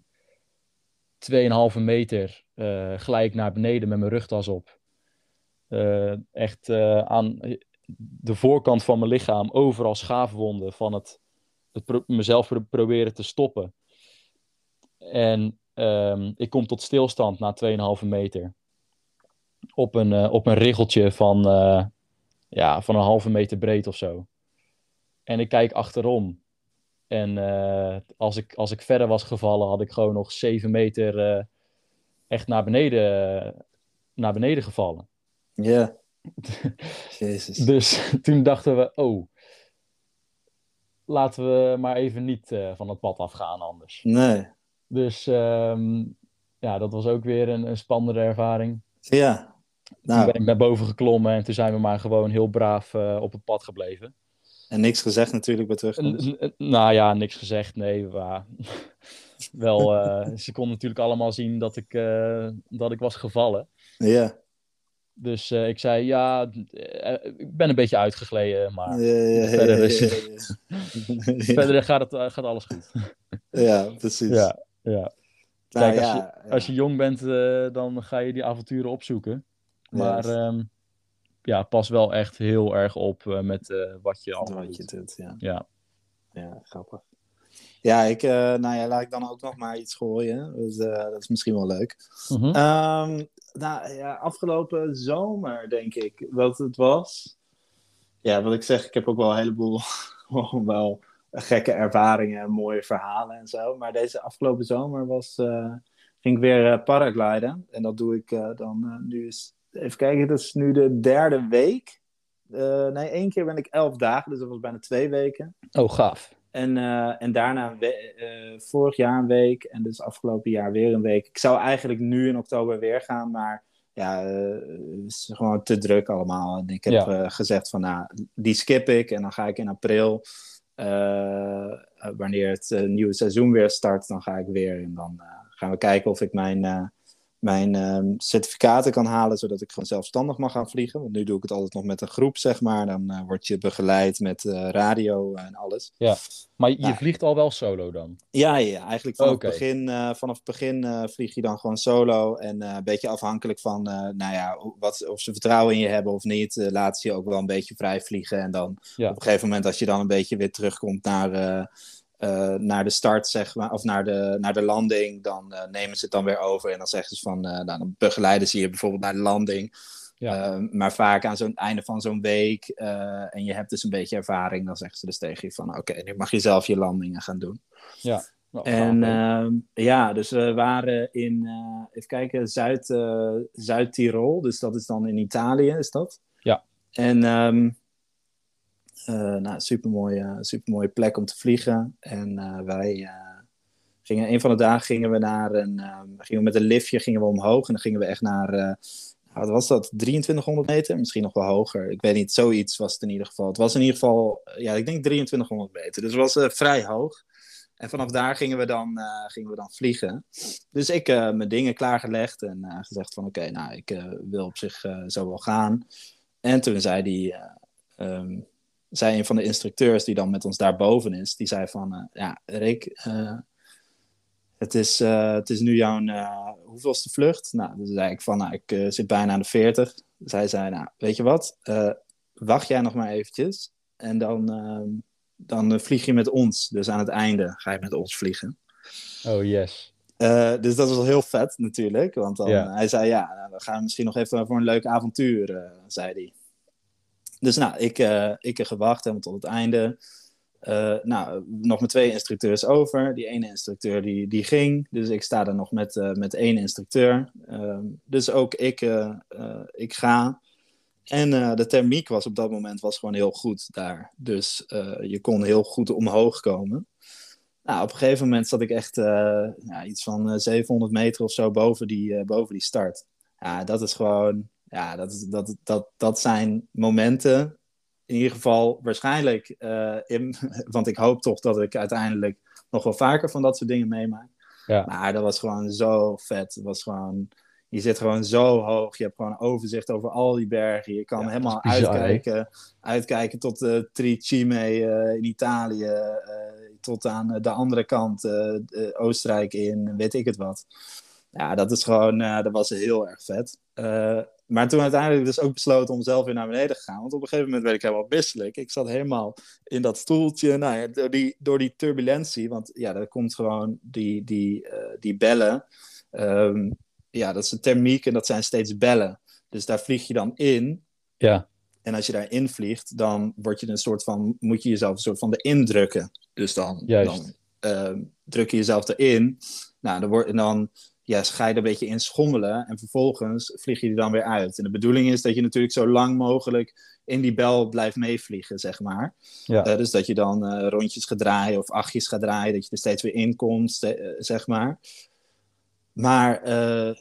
2,5 meter eh glij ik naar beneden met mijn rugtas op. Eh, echt eh, aan de voorkant van mijn lichaam overal schaafwonden van het, het mezelf pro- proberen te stoppen. En ehm, ik kom tot stilstand na 2,5 meter. Op een, op een riggeltje van, ja, van een halve meter breed of zo. En ik kijk achterom. En eh, als, ik, als ik verder was gevallen, had ik gewoon nog 7 meter eh, echt naar beneden, naar beneden gevallen. Ja. [laughs] Jezus. Dus [laughs] toen dachten we, oh, laten we maar even niet eh, van het pad afgaan anders. Nee. Dus ehm, ja, dat was ook weer een, een spannende ervaring. Ja. Toen Nou, ben ik naar boven geklommen en toen zijn we maar gewoon heel braaf eh, op het pad gebleven. En niks gezegd natuurlijk bij n- nou ja, niks gezegd, nee. Maar [laughs] wel, eh, ze konden natuurlijk allemaal zien dat ik, eh, dat ik was gevallen. Ja. Dus eh, ik zei, ja, ik ben een beetje uitgegleden, maar verder is- [laughs] verder gaat, het, gaat alles goed. [laughs] Ja, precies. Ja, ja. Nou, Kijk, als, ja, je, ja. als je jong bent, dan ga je die avonturen opzoeken. Maar ehm, ja, pas wel echt heel erg op eh, met eh, wat je allemaal Wat je doet. ja. Ja. Ja, grappig. Ja, ik, eh, nou ja, laat ik dan ook nog maar iets gooien. Dus, dat is misschien wel leuk. Mhm. Ehm, nou ja, afgelopen zomer denk ik wat het was. Ja, wat ik zeg, ik heb ook wel een heleboel [laughs] wel gekke ervaringen en mooie verhalen en zo. Maar deze afgelopen zomer was, ging ik weer paragliden. En dat doe ik dan nu is, even kijken, dat is nu de derde week. Eh, nee, één keer ben ik elf dagen, dus dat was bijna twee weken. Oh, gaaf. En, eh, en daarna eh, vorig jaar een week en dus afgelopen jaar weer een week. Ik zou eigenlijk nu in oktober weer gaan, maar ja, het is gewoon te druk allemaal. En ik heb Ja. gezegd van nou, die skip ik en dan ga ik in april, wanneer het nieuwe seizoen weer start, dan ga ik weer. En dan gaan we kijken of ik mijn, mijn ehm, certificaten kan halen, zodat ik gewoon zelfstandig mag gaan vliegen. Want nu doe ik het altijd nog met een groep, zeg maar. Dan eh, word je begeleid met eh, radio en alles. Maar je Nou. vliegt al wel solo dan? Ja, ja eigenlijk vanaf Oké. het begin, eh, vanaf het begin eh, vlieg je dan gewoon solo. En eh, een beetje afhankelijk van eh, nou ja, wat, of ze vertrouwen in je hebben of niet, eh laat ze je ook wel een beetje vrij vliegen. En dan Ja. op een gegeven moment, als je dan een beetje weer terugkomt naar, eh, naar de start, zeg maar, of naar de, naar de landing, dan eh, nemen ze het dan weer over. En dan zeggen ze van, eh, nou, dan begeleiden ze je bijvoorbeeld naar de landing. Ja. Maar vaak aan zo'n einde van zo'n week en je hebt dus een beetje ervaring, dan zeggen ze dus tegen je van oké, nu mag je zelf je landingen gaan doen. Nou, En ja, dus we waren in, even kijken, Zuid, Zuid-Tirol. Dus dat is dan in Italië, is dat? Ja. En ehm eh nou, supermooie, supermooie plek om te vliegen. En eh, wij eh, gingen, een van de dagen gingen we naar een, ehm, gingen we met een liftje gingen we omhoog. En dan gingen we echt naar, eh, wat was dat, 2300 meter? Misschien nog wel hoger. Ik weet niet, zoiets was het in ieder geval. Het was in ieder geval, eh, ja, ik denk 2300 meter. Dus het was eh, vrij hoog. En vanaf daar gingen we dan, eh, gingen we dan vliegen. Dus ik eh mijn dingen klaargelegd en eh, gezegd van oké, nou, ik eh, wil op zich eh, zo wel gaan. En toen zei eh, ehm, zei een van de instructeurs die dan met ons daarboven is, die zei van, eh, ja, Rick, eh, het, is, eh, het is nu jouw hoeveelste vlucht? Nou, toen zei ik van, nou, ik zit bijna aan de 40. Zij zei, nou, weet je wat, wacht jij nog maar eventjes en dan, dan vlieg je met ons. Dus aan het einde ga je met ons vliegen. Oh, yes. Dus dat was wel heel vet natuurlijk. Want dan, hij zei, ja, nou, we gaan misschien nog even voor een leuk avontuur, zei hij. Dus nou, ik, eh, ik heb gewacht helemaal tot het einde. Eh, nou, nog met twee instructeurs over. Die ene instructeur die, die ging. Dus ik sta er nog met, eh, met één instructeur. Ehm, dus ook ik, ik ga. En de thermiek was op dat moment was gewoon heel goed daar. Dus je kon heel goed omhoog komen. Nou, op een gegeven moment zat ik echt iets van eh, 700 meter of zo boven die, boven die start. Ja, dat is gewoon, ja, dat, dat, dat, dat zijn momenten. In ieder geval waarschijnlijk, eh, in, [laughs] want ik hoop toch dat ik uiteindelijk nog wel vaker van dat soort dingen meemaak. Ja. Maar dat was gewoon zo vet. Het was gewoon, je zit gewoon zo hoog. Je hebt gewoon overzicht over al die bergen. Je kan Ja, helemaal bizar, uitkijken, uitkijken tot de Tricime eh in Italië. tot aan de andere kant, Oostenrijk in, weet ik het wat. Ja, dat is gewoon, eh, dat was heel erg vet. Eh, maar toen uiteindelijk dus ook besloten om zelf weer naar beneden te gaan. Want op een gegeven moment werd ik helemaal misselijk. Ik zat helemaal in dat stoeltje. Nou ja, door die, door die turbulentie. Want ja, er komt gewoon die, die, eh, die bellen. Ehm, ja, dat is een thermiek en dat zijn steeds bellen. Dus daar vlieg je dan in. Ja, En als je daarin vliegt, dan word je een soort van, moet je jezelf een soort van erin drukken. Dus dan, Juist. dan ehm, druk je jezelf erin. Nou, dan, word, en dan ja, ga je er een beetje in schommelen. En vervolgens vlieg je er dan weer uit. En de bedoeling is dat je natuurlijk zo lang mogelijk in die bel blijft meevliegen, zeg maar. ja. Eh, dus dat je dan eh, rondjes gaat draaien of achtjes gaat draaien, dat je er steeds weer in komt, eh, zeg maar. Maar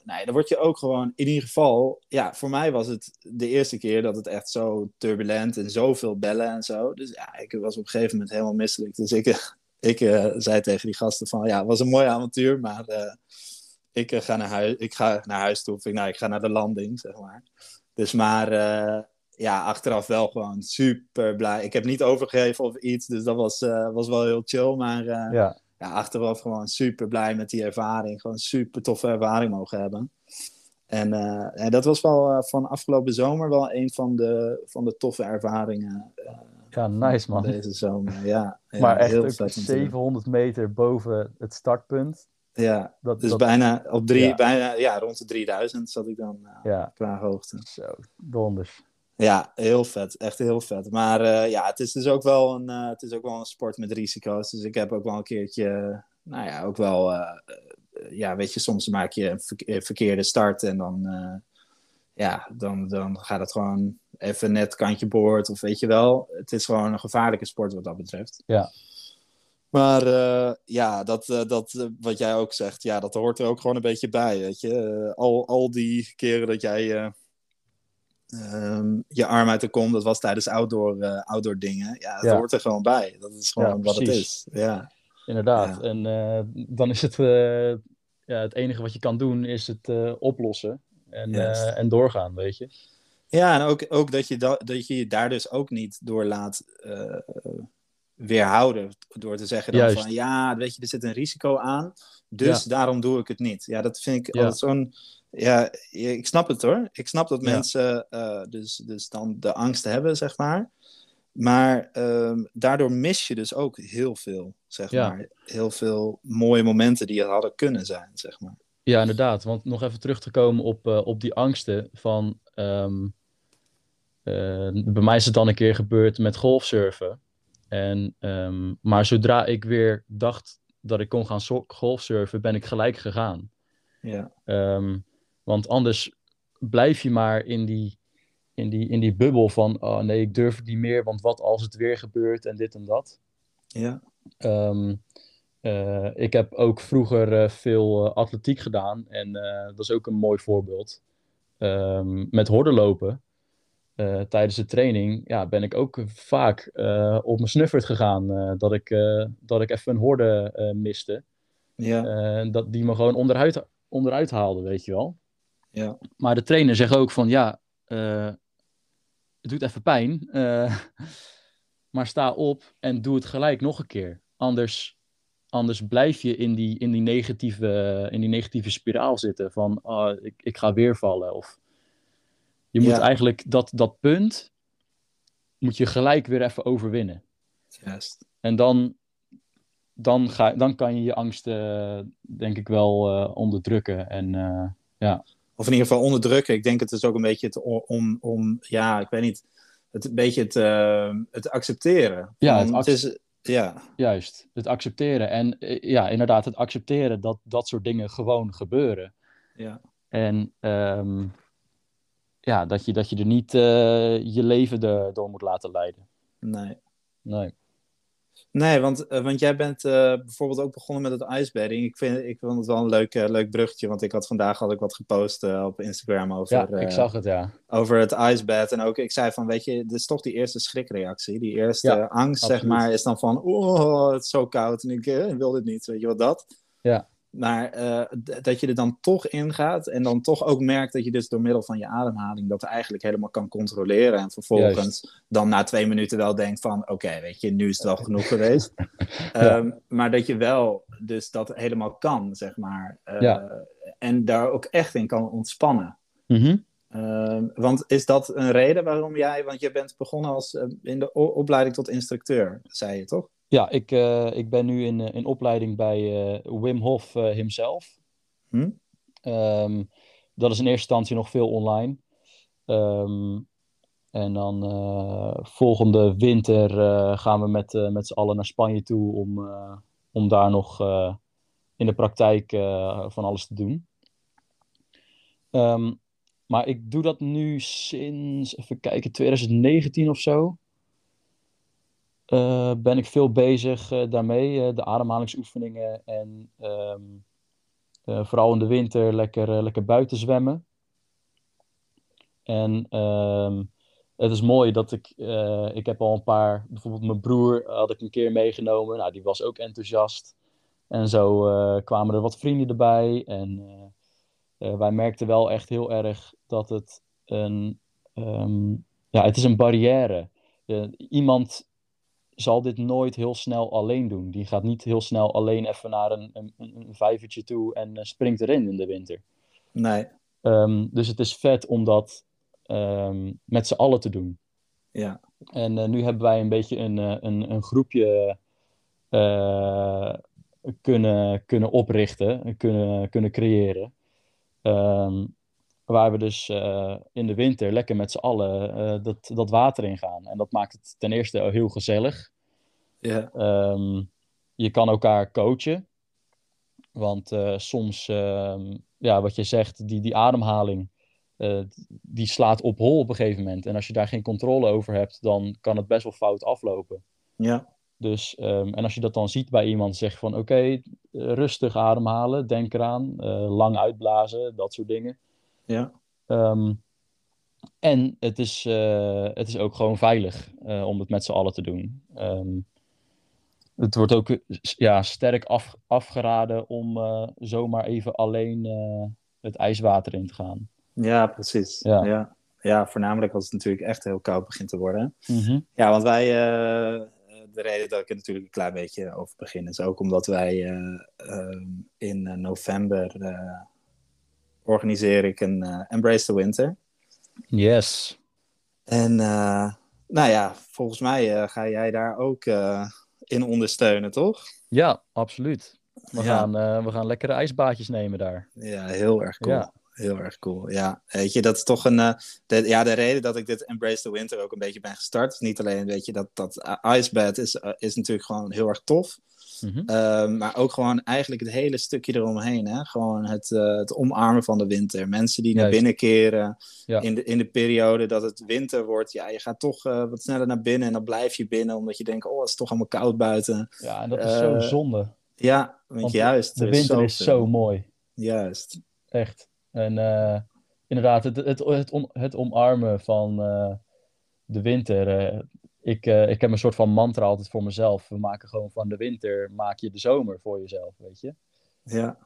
nee, dan word je ook gewoon, in ieder geval, ja, voor mij was het de eerste keer dat het echt zo turbulent en zoveel bellen en zo. Dus ja, ik was op een gegeven moment helemaal misselijk. Dus ik, [laughs] ik zei tegen die gasten van, ja, het was een mooi avontuur, maar ik, eh, ga naar huis, ik ga naar huis toe. Of ik, nou, ik ga naar de landing, zeg maar. Dus maar eh, ja, achteraf wel gewoon super blij. Ik heb niet overgegeven of iets, dus dat was, eh, was wel heel chill. Maar ja. ja. achteraf gewoon super blij met die ervaring. Gewoon super toffe ervaring mogen hebben. En, en dat was wel van afgelopen zomer wel een van de, van de toffe ervaringen ja, nice man. deze zomer. Ja, ja, maar echt heel ook vet om te doen. 700 meter boven het startpunt. Ja, Dat, dus dat, bijna op drie, Ja. bijna, ja, rond de 3000 zat ik dan eh, Ja, qua hoogte. zo, donders. Ja, heel vet. Echt heel vet. Maar eh, ja, het is dus ook wel, een, eh, het is ook wel een sport met risico's. Dus ik heb ook wel een keertje, nou ja, ook wel, ja, weet je, soms maak je een verke- verkeerde start en dan, ja, dan, dan gaat het gewoon even net kantje boord of weet je wel. Het is gewoon een gevaarlijke sport wat dat betreft. Ja. Maar eh, ja, dat, eh, dat, eh, wat jij ook zegt, ja, dat hoort er ook gewoon een beetje bij, weet je. Al, al die keren dat jij eh, ehm, je arm uit de kom, dat was tijdens outdoor, outdoor dingen. Ja, dat Ja. hoort er gewoon bij. Dat is gewoon Ja, wat het is. Ja, Inderdaad. Ja. En dan is het, ja, het enige wat je kan doen, is het oplossen. En, en doorgaan, weet je. ja en ook, ook dat, je da- dat je je daar dus ook niet door laat weerhouden. Door te zeggen dan Juist. van, ja, weet je, er zit een risico aan. Dus daarom doe ik het niet. Ja, dat vind ik Ja. altijd zo'n... Ja, ik snap het hoor. Ik snap dat Ja. mensen eh, dus, dus dan de angst hebben, zeg maar. Maar ehm, daardoor mis je dus ook heel veel, zeg maar. Heel veel mooie momenten die er hadden kunnen zijn, zeg maar. Ja, inderdaad. Want nog even terug te komen op, eh, op die angsten van... ehm, eh, bij mij is het dan een keer gebeurd met golfsurfen. En, ehm, maar zodra ik weer dacht dat ik kon gaan so- golfsurfen, ben ik gelijk gegaan. Ja, Ehm, want anders blijf je maar in die, in, die, in die bubbel van... Oh nee, ik durf het niet meer, want wat als het weer gebeurt en dit en dat. ja, Ehm, eh, ik heb ook vroeger eh, veel eh, atletiek gedaan en dat is ook een mooi voorbeeld. Met hordenlopen eh, tijdens de training ja, ben ik ook vaak eh, op mijn snuffert gegaan eh, dat, ik, dat ik even een horde miste. ja, dat die me gewoon onderuit, onderuit haalde, weet je wel. ja. Maar de trainer zegt ook van ja, het doet even pijn. [laughs] maar sta op en doe het gelijk nog een keer. Anders, anders blijf je in die, in, die negatieve, in die negatieve spiraal zitten van ah, ik, ik ga weer vallen. Of je moet Ja. eigenlijk dat, dat punt moet je gelijk weer even overwinnen. Juist. En dan, dan, ga, dan kan je je angsten denk ik wel eh, onderdrukken. En eh, Of in ieder geval onderdrukken. Ik denk het is ook een beetje het om, om ja, ik weet niet, het een beetje het, eh, het accepteren. Ja, het het is, ja, Juist, het accepteren. En eh, ja, inderdaad, het accepteren dat dat soort dingen gewoon gebeuren. ja, En ehm, ja, dat je, dat je er niet eh, je leven de- door moet laten leiden. nee. Nee. Nee, want, uh, want jij bent uh, bijvoorbeeld ook begonnen met het icebedding. Ik vind, ik vond het wel een leuk, uh, leuk bruggetje, want ik had vandaag had ik wat gepost op Instagram over, ja, ik zag het, ja. over het icebed. En ook, ik zei van, weet je, dit is toch die eerste schrikreactie. Die eerste ja, angst, absoluut. zeg maar, is dan van, oh, het is zo koud en ik wil dit niet, weet je wat dat? Ja. Maar uh, dat je er dan toch ingaat en dan toch ook merkt dat je dus door middel van je ademhaling dat eigenlijk helemaal kan controleren. En vervolgens Juist. dan na twee minuten wel denkt van oké, okay, weet je, nu is het wel genoeg geweest. [laughs] ja. um, maar dat je wel dus dat helemaal kan, zeg maar. Uh, ja. En daar ook echt in kan ontspannen. Mm -hmm. uh, want is dat een reden waarom jij, want je bent begonnen als uh, in de opleiding tot instructeur, zei je toch? Ja, ik, uh, ik ben nu in, in opleiding bij uh, Wim Hof uh, himself. Hm? Um, dat is in eerste instantie nog veel online. Um, en dan volgende winter gaan we met, met z'n allen naar Spanje toe om, om daar nog in de praktijk van alles te doen. Um, maar ik doe dat nu sinds, even kijken, 2019 of zo. Uh, ben ik veel bezig uh, daarmee, uh, de ademhalingsoefeningen en um, vooral in de winter lekker, lekker buiten zwemmen. En um, het is mooi dat ik, ik heb al een paar, bijvoorbeeld mijn broer had ik een keer meegenomen, nou die was ook enthousiast. En zo kwamen er wat vrienden erbij en wij merkten wel echt heel erg dat het een, um, ja het is een barrière. iemand zal dit nooit heel snel alleen doen. Die gaat niet heel snel alleen even naar een, een, een vijvertje toe en uh, springt erin in de winter. Nee. Um, dus het is vet om dat um, met z'n allen te doen. Ja. En uh, nu hebben wij een beetje een, uh, een, een groepje kunnen, kunnen oprichten, kunnen, kunnen creëren. Um, waar we dus uh, in de winter lekker met z'n allen uh, dat, dat water ingaan. En dat maakt het ten eerste heel gezellig. Ja. Um, je kan elkaar coachen. Want uh, soms, um, ja, wat je zegt, die, die ademhaling, die slaat op hol op een gegeven moment. En als je daar geen controle over hebt, dan kan het best wel fout aflopen. Ja. Dus, um, en als je dat dan ziet bij iemand, zeg van oké, okay, rustig ademhalen, denk eraan, lang uitblazen, dat soort dingen. Ja. Um, en het is, uh, het is ook gewoon veilig uh, om het met z'n allen te doen. Um, het wordt ook ja, sterk af, afgeraden om uh, zomaar even alleen het ijswater in te gaan. Ja, precies. Ja. ja. Ja. voornamelijk als het natuurlijk echt heel koud begint te worden. Mm -hmm. Ja, want wij, de reden dat ik er natuurlijk een klein beetje over begin, is ook omdat wij in november organiseer ik een uh, Embrace the Winter. Yes. En uh, nou ja, volgens mij uh, ga jij daar ook in ondersteunen, toch? Ja, absoluut. We, ja. gaan, we gaan lekkere ijsbaatjes nemen daar. Ja, heel erg cool. Ja. Heel erg cool. Ja, weet je, dat is toch een. de, ja, de reden dat ik dit Embrace the Winter ook een beetje ben gestart. Is niet alleen, weet je, dat, dat icebed is, is natuurlijk gewoon heel erg tof. Mm -hmm. uh, maar ook gewoon eigenlijk het hele stukje eromheen. Hè? Gewoon het, het omarmen van de winter. Mensen die Juist. naar binnen keren ja. in, de, in de periode dat het winter wordt. Ja, je gaat toch wat sneller naar binnen en dan blijf je binnen. Omdat je denkt, oh, het is toch allemaal koud buiten. Ja, en dat is zo zonde. Ja, want, want juist. De winter is zo, is zo mooi. Juist. Echt. En inderdaad, het, het, het, on, het omarmen van de winter ik, uh, ik heb een soort van mantra altijd voor mezelf. We maken gewoon van de winter, maak je de zomer voor jezelf, weet je. Ja.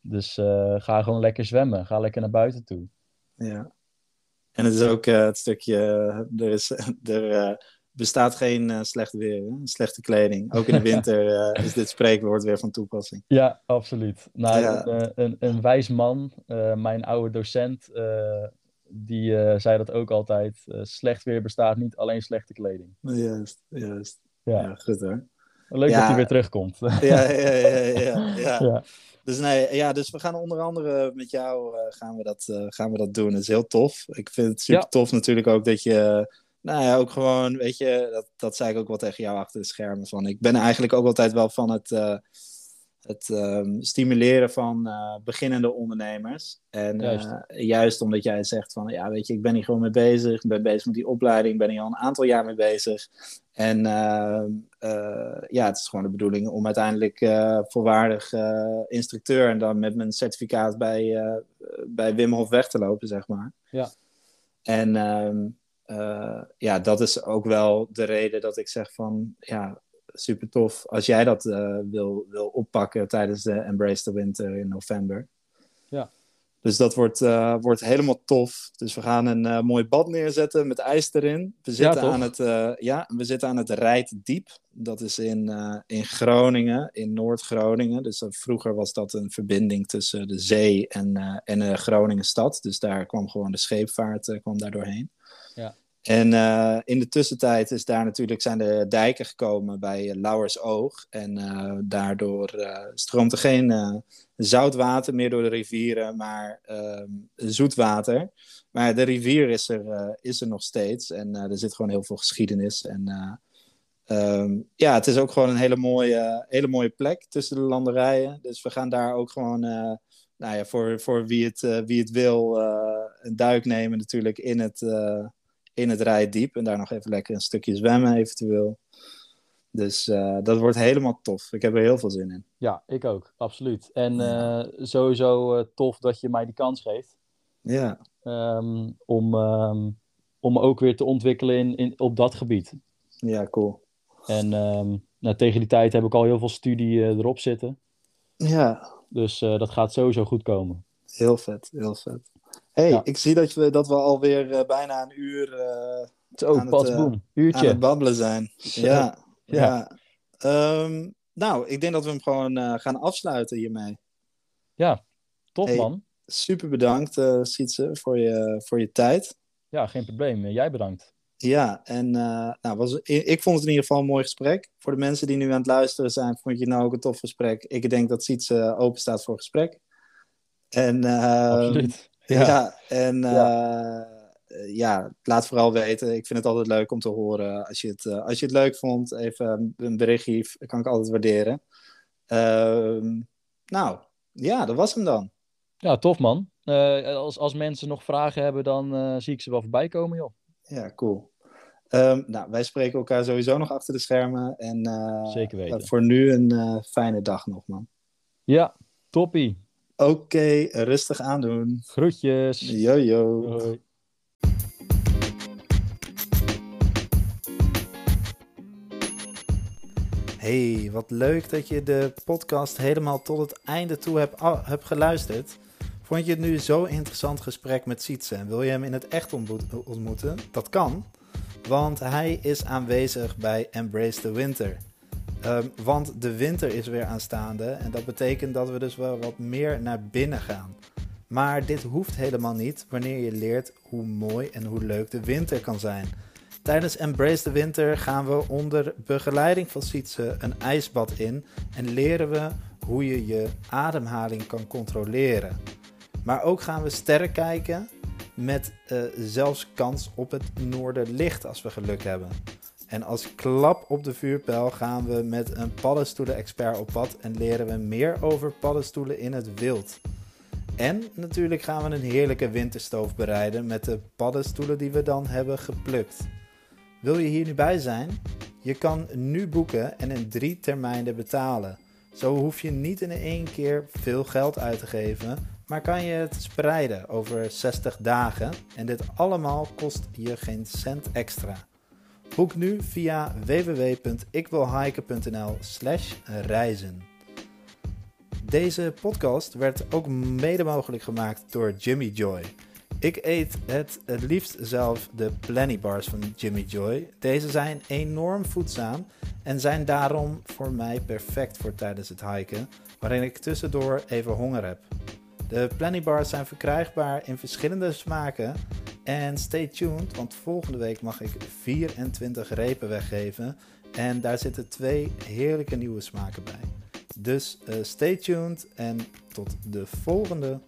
Dus ga gewoon lekker zwemmen. Ga lekker naar buiten toe. Ja. En het is ook het stukje, er, is, [laughs] er bestaat geen slecht weer, hè? slechte kleding. Ook in de [laughs] winter is dit spreekwoord weer van toepassing. Ja, absoluut. Nou, ja. Een, een, een, wijs man, mijn oude docent, die zei dat ook altijd. Slecht weer bestaat niet, alleen slechte kleding. Juist, juist. Ja, ja goed hoor. Leuk ja. dat hij weer terugkomt. Ja, ja, ja, ja, [laughs] ja. ja. Dus, nee, ja, dus we gaan onder andere met jou gaan we dat, gaan we dat doen. Dat is heel tof. Ik vind het super tof natuurlijk ook dat je... Nou ja, ook gewoon, weet je, dat, dat zei ik ook wel tegen jou achter de schermen. Van, ik ben eigenlijk ook altijd wel van het het ehm, stimuleren van uh, beginnende ondernemers. En juist. Uh, juist. omdat jij zegt van, ja, weet je, ik ben hier gewoon mee bezig. Ik ben bezig met die opleiding, ben hier al een aantal jaar mee bezig. En ja, het is gewoon de bedoeling om uiteindelijk volwaardig instructeur en dan met mijn certificaat bij, bij Wim Hof weg te lopen, zeg maar. Ja. En ehm, ja, dat is ook wel de reden dat ik zeg van, ja, super tof als jij dat uh, wil, wil oppakken tijdens de Embrace the Winter in november. Dus dat wordt, uh, wordt helemaal tof. Dus we gaan een uh, mooi bad neerzetten met ijs erin. We zitten, Ja, aan, het, ja, we zitten aan het Rijtdiep. Dat is in, in Groningen, in Noord-Groningen. Dus vroeger was dat een verbinding tussen de zee en, en de Groningen stad. Dus daar kwam gewoon de scheepvaart kwam daar doorheen. Ja. En uh, in de tussentijd is daar natuurlijk zijn de dijken gekomen bij Lauwersoog. En uh, daardoor stroomt er geen zoutwater meer door de rivieren, maar ehm, zoetwater. Maar de rivier is er, is er nog steeds en er zit gewoon heel veel geschiedenis. En um, ja, het is ook gewoon een hele mooie, hele mooie plek tussen de landerijen. Dus we gaan daar ook gewoon, nou ja, voor, voor wie, het, wie het wil, een duik nemen natuurlijk in het in het rijdiep. En daar nog even lekker een stukje zwemmen eventueel. Dus uh, dat wordt helemaal tof. Ik heb er heel veel zin in. Ja, ik ook. Absoluut. En uh, sowieso uh, tof dat je mij die kans geeft. Ja. Um, om, um, om ook weer te ontwikkelen in, in, op dat gebied. Ja, cool. En um, nou, tegen die tijd heb ik al heel veel studie erop zitten. Ja. Dus dat gaat sowieso goed komen. Heel vet, heel vet hey, ja. ik zie dat we, dat we alweer uh, bijna een uur uh, Zo, aan, pas, het, Uurtje. aan het babbelen zijn. Ja, ja. ja. Um, nou, ik denk dat we hem gewoon gaan afsluiten hiermee. Ja, tof hey, man. Super bedankt, Sietse, voor je, voor je tijd. Ja, geen probleem. Jij bedankt. Ja, en nou, was, ik vond het in ieder geval een mooi gesprek. Voor de mensen die nu aan het luisteren zijn, vond je nou ook een tof gesprek. Ik denk dat Sietse open staat voor gesprek. En, Absoluut. Ja, ja en. Uh, ja. laat vooral weten. Ik vind het altijd leuk om te horen. Als je het, uh, als je het leuk vond, even een berichtje, kan ik altijd waarderen. Uh, nou, ja, dat was hem dan. Ja, tof man. Uh, als, als mensen nog vragen hebben, dan zie ik ze wel voorbij komen, joh. Ja, cool. Um, nou, wij spreken elkaar sowieso nog achter de schermen. En Zeker weten. voor nu een fijne dag nog, man. Ja, toppie. Oké, okay, rustig aandoen. Groetjes. Yo, yo. Hoi. Hey, wat leuk dat je de podcast helemaal tot het einde toe hebt, hebt geluisterd. Vond je het nu zo'n interessant gesprek met Sietse en wil je hem in het echt ontmoeten? Dat kan, want hij is aanwezig bij Embrace the Winter. Um, want de winter is weer aanstaande en dat betekent dat we dus wel wat meer naar binnen gaan. Maar dit hoeft helemaal niet wanneer je leert hoe mooi en hoe leuk de winter kan zijn. Tijdens Embrace the Winter gaan we onder begeleiding van Sietse een ijsbad in en leren we hoe je je ademhaling kan controleren. Maar ook gaan we sterren kijken met uh, zelfs kans op het noorderlicht als we geluk hebben. En als klap op de vuurpijl gaan we met een paddenstoelen-expert op pad en leren we meer over paddenstoelen in het wild. En natuurlijk gaan we een heerlijke winterstoof bereiden met de paddenstoelen die we dan hebben geplukt. Wil je hier nu bij zijn? Je kan nu boeken en in drie termijnen betalen. Zo hoef je niet in één keer veel geld uit te geven, maar kan je het spreiden over 60 dagen en dit allemaal kost je geen cent extra. Boek nu via www.ikwilhiken.nl slash reizen. Deze podcast werd ook mede mogelijk gemaakt door Jimmy Joy. Ik eet het, het liefst zelf de Planny Bars van Jimmy Joy. Deze zijn enorm voedzaam en zijn daarom voor mij perfect voor tijdens het hiken, waarin ik tussendoor even honger heb. De Planny Bars zijn verkrijgbaar in verschillende smaken. En stay tuned, want volgende week mag ik 24 repen weggeven. En daar zitten twee heerlijke nieuwe smaken bij. Dus uh, stay tuned en tot de volgende